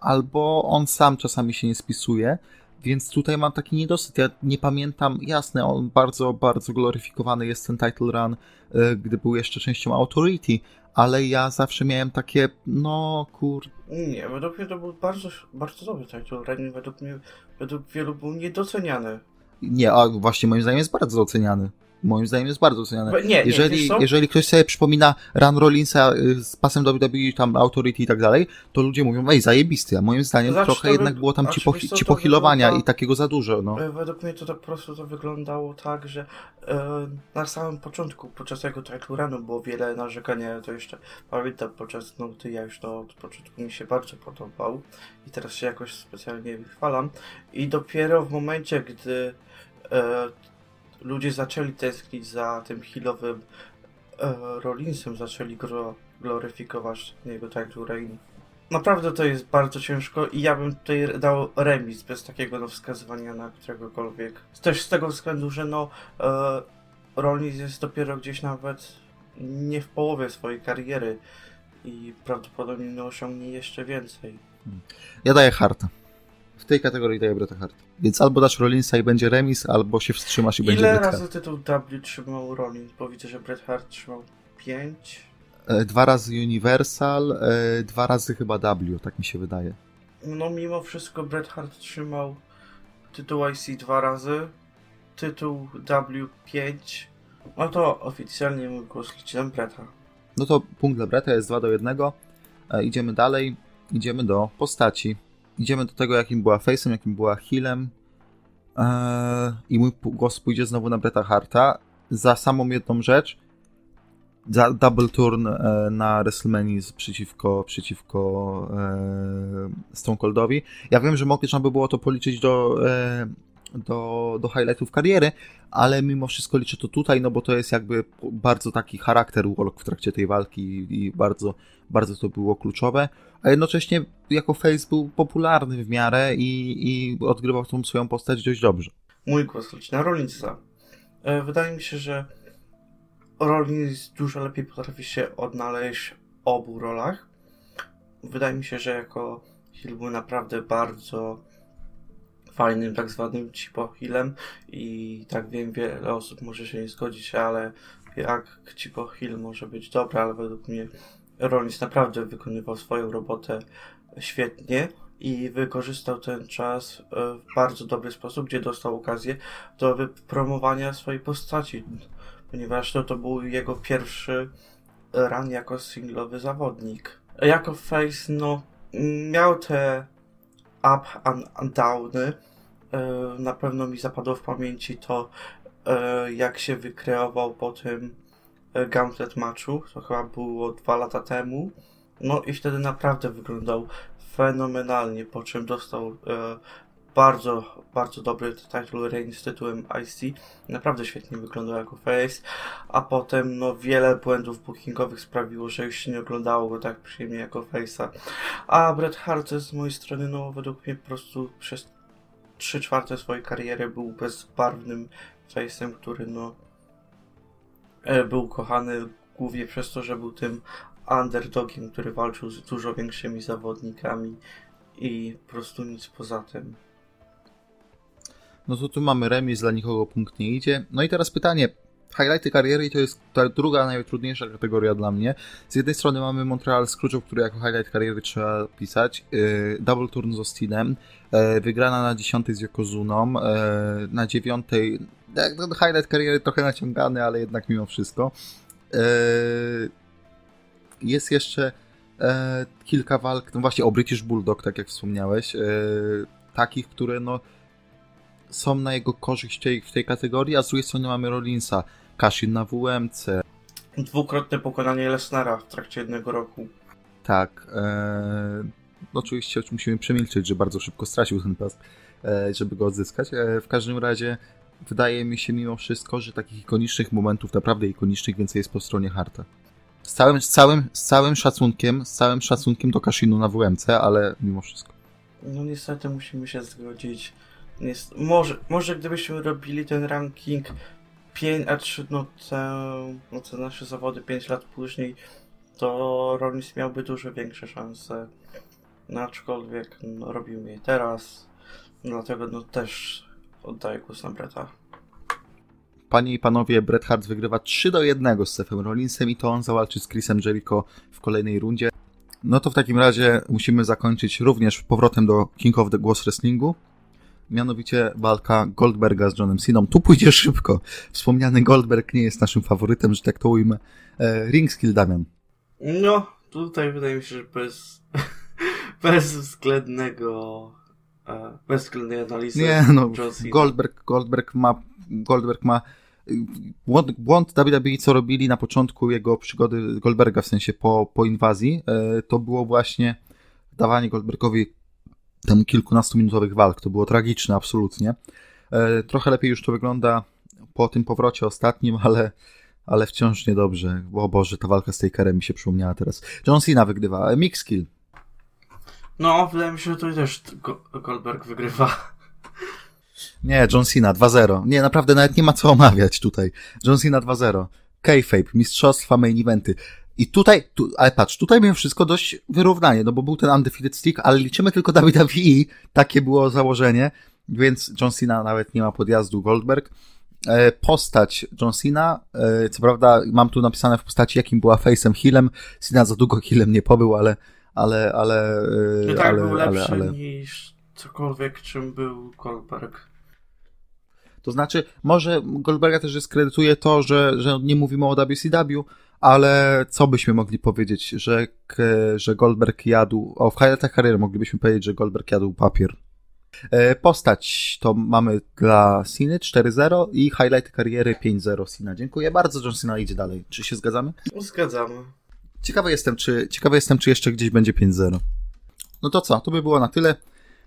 albo on sam czasami się nie spisuje. Więc tutaj mam taki niedosyt. Ja nie pamiętam, jasne, on bardzo, bardzo gloryfikowany jest ten title run, e, gdy był jeszcze częścią Authority, ale ja zawsze miałem takie, no kur... Nie, według mnie to był bardzo, bardzo dobry title run według mnie, według wielu był niedoceniany. Nie, a właśnie moim zdaniem jest bardzo doceniany. Moim zdaniem jest bardzo doceniane. Nie, jeżeli, nie, jeżeli ktoś sobie przypomina run Rollinsa y, z pasem WWE, tam Authority i tak dalej, to ludzie mówią, ej, zajebisty, a moim zdaniem trochę jednak wy- było tam co, to cipohilowania wygląda- i takiego za dużo, no. E, Według mnie to, to po prostu to wyglądało tak, że e, na samym początku, podczas tego title runu było wiele narzekania, to jeszcze pamiętam podczas, no gdy ja już to od początku mi się bardzo podobał i teraz się jakoś specjalnie wychwalam i dopiero w momencie, gdy e, ludzie zaczęli tęsknić za tym healowym e, Rollinsem, zaczęli go gloryfikować jego title reign. Naprawdę to jest bardzo ciężko i ja bym tutaj dał remis bez takiego no, wskazywania na któregokolwiek. Też z tego względu, że no e, Rollins jest dopiero gdzieś nawet nie w połowie swojej kariery i prawdopodobnie osiągnie jeszcze więcej. Ja daję Harta. W tej kategorii daję Bret'a Harta. Więc albo dasz Rollinsa i będzie remis, albo się wstrzymasz i będzie Ile Bret razy Hart. tytuł W trzymał Rollins? Bo widzę, że Bret Hart trzymał 5. E, Dwa razy Universal, e, dwa razy chyba W, tak mi się wydaje. No mimo wszystko Bret Hart trzymał tytuł IC dwa razy, tytuł W5. No to oficjalnie mój głos leci na Breta. No to punkt dla Breta jest 2 do 1. E, idziemy dalej. Idziemy do postaci. Idziemy do tego, jakim była face'em, jakim była healem. E, I mój głos pójdzie znowu na Breta Harta. Za samą jedną rzecz. Za double turn e, na WrestleMania przeciwko, przeciwko e, Stone Coldowi. Ja wiem, że można by było to policzyć do, e, do, do highlightów kariery, ale mimo wszystko liczę to tutaj, no bo to jest jakby bardzo taki charakter walk w trakcie tej walki i, bardzo, bardzo to było kluczowe, a jednocześnie jako face był popularny w miarę i, i odgrywał tą swoją postać dość dobrze. Mój głos leci na Rollinsa. E, Wydaje mi się, że Rollins dużo lepiej potrafi się odnaleźć w obu rolach. Wydaje mi się, że jako heel był naprawdę bardzo fajnym tak zwanym cipo healem i tak wiem, wiele osób może się nie zgodzić, ale jak cipo heal może być dobra, ale według mnie Rollins naprawdę wykonywał swoją robotę świetnie i wykorzystał ten czas e, w bardzo dobry sposób, gdzie dostał okazję do wypromowania swojej postaci, ponieważ to, to był jego pierwszy run jako singlowy zawodnik. Jako face, no, miał te up and, downy. Na pewno mi zapadło w pamięci to, e, jak się wykreował po tym e, Gauntlet matchu, to chyba było dwa lata temu. No i wtedy naprawdę wyglądał fenomenalnie, po czym dostał e, bardzo, bardzo dobry title reign z tytułem IC. Naprawdę świetnie wyglądał jako face, a potem no wiele błędów bookingowych sprawiło, że już się nie oglądało go tak przyjemnie jako face'a. A Bret Hart z mojej strony, no według mnie po prostu przez 3 czwarte swojej kariery był bezbarwnym face'em, który no e, był kochany głównie przez to, że był tym underdogiem, który walczył z dużo większymi zawodnikami i po prostu nic poza tym. No to tu mamy remis, dla nikogo punkt nie idzie. No i teraz pytanie. Highlighty kariery to jest ta druga najtrudniejsza kategoria dla mnie. Z jednej strony mamy Montreal Scrooge'ów, który jako highlight kariery trzeba pisać. Yy, double turn z Austinem. Yy, wygrana na 10 z Yokozuną. Yy, na 9. jak Ten highlight kariery trochę naciągany, ale jednak mimo wszystko. Jest jeszcze kilka walk, no właśnie o British Bulldog, tak jak wspomniałeś, takich, które no są na jego korzyść w tej, kategorii, a z drugiej strony mamy Rollinsa, Kashin na WMC, Dwukrotne pokonanie Lesnara w trakcie jednego roku. tak. E, oczywiście musimy przemilczeć, że bardzo szybko stracił ten pas, e, żeby go odzyskać. E, w każdym razie wydaje mi się mimo wszystko, że takich ikonicznych momentów, naprawdę ikonicznych, więcej jest po stronie Harta. Z całym, z całym, z całym szacunkiem, z całym szacunkiem do Kashinu na WMC, ale mimo wszystko. No niestety musimy się zgodzić. Niest... Może, może gdybyśmy robili ten ranking 5, a 3, no te, no te nasze zawody 5 lat później, to Rollins miałby dużo większe szanse. No aczkolwiek no, robimy je teraz, dlatego no też oddaję głos na Breta. Panie i panowie, Bret Hart wygrywa 3 do 1 z Sefem Rollinsem i to on zawalczy z Chrisem Jericho w kolejnej rundzie. No to w takim razie musimy zakończyć również powrotem do King of the Głos Wrestlingu. Mianowicie walka Goldberga z Johnem Siną. Tu pójdzie szybko. Wspomniany Goldberg nie jest naszym faworytem, że tak to ujmę. E, ring skill, Damian. No, tutaj wydaje mi się, że bez, bezwzględnego, e, bezwzględnej analizy. Nie, no. Goldberg, Goldberg ma, Goldberg ma błąd, błąd WWE, co robili na początku jego przygody Goldberga, w sensie po, po inwazji, e, to było właśnie dawanie Goldbergowi tam kilkunastominutowych walk. To było tragiczne, absolutnie. E, trochę lepiej już to wygląda po tym powrocie ostatnim, ale, ale wciąż niedobrze. O Boże, ta walka z Takerem mi się przypomniała teraz. John Cena wygrywa. E, Mix kill. No, wydaje mi się, że tutaj też Go- Goldberg wygrywa. Nie, John Cena 2-0. Nie, naprawdę nawet nie ma co omawiać tutaj. John Cena 2-0. Kayfabe, mistrzostwa, main eventy. I tutaj, tu, ale patrz, tutaj miałem wszystko dość wyrównanie, no bo był ten undefeated stick, ale liczymy tylko WWE, takie było założenie, więc John Cena nawet nie ma podjazdu Goldberg. E, Postać John Cena, e, co prawda mam tu napisane w postaci, jakim była face'em, healem. Cena za długo healem nie pobył, ale, ale, ale, e, No tak, ale, był ale, lepszy ale, niż cokolwiek, czym był Goldberg. To znaczy, może Goldberga też dyskredytuje to, że, że nie mówimy o WCW, ale co byśmy mogli powiedzieć, że, że Goldberg jadł, o w highlightach kariery moglibyśmy powiedzieć, że Goldberg jadł papier. E, Postać to mamy dla Ceny 4-0 i highlighty kariery 5-0 Cena. Dziękuję bardzo, John Cena idzie dalej. Czy się zgadzamy? Zgadzamy. Ciekawy jestem, czy, ciekawy jestem, czy jeszcze gdzieś będzie 5-0. No to co, to by było na tyle.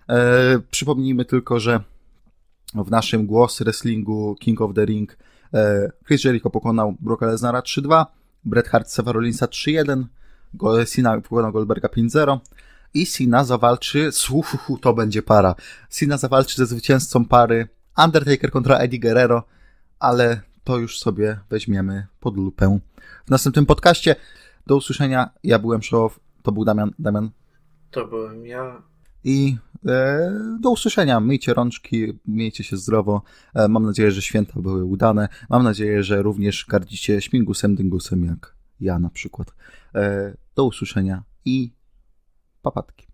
E, przypomnijmy tylko, że w naszym głos wrestlingu King of the Ring e, Chris Jericho pokonał Brocka Lesnara 3-2, Bret Hart Seth Rollinsa 3-1, Go- Cena pokonał Goldberga 5-0 i Cena zawalczy, słuchu, to będzie para, Cena zawalczy ze zwycięzcą pary Undertaker kontra Eddie Guerrero, ale to już sobie weźmiemy pod lupę w następnym podcaście. Do usłyszenia. Ja byłem Show, to był Damian, Damian To byłem ja. I e, do usłyszenia. Myjcie rączki, miejcie się zdrowo. E, mam nadzieję, że święta były udane. Mam nadzieję, że również gardzicie śmigusem, dyngusem, jak ja na przykład. E, do usłyszenia i papatki.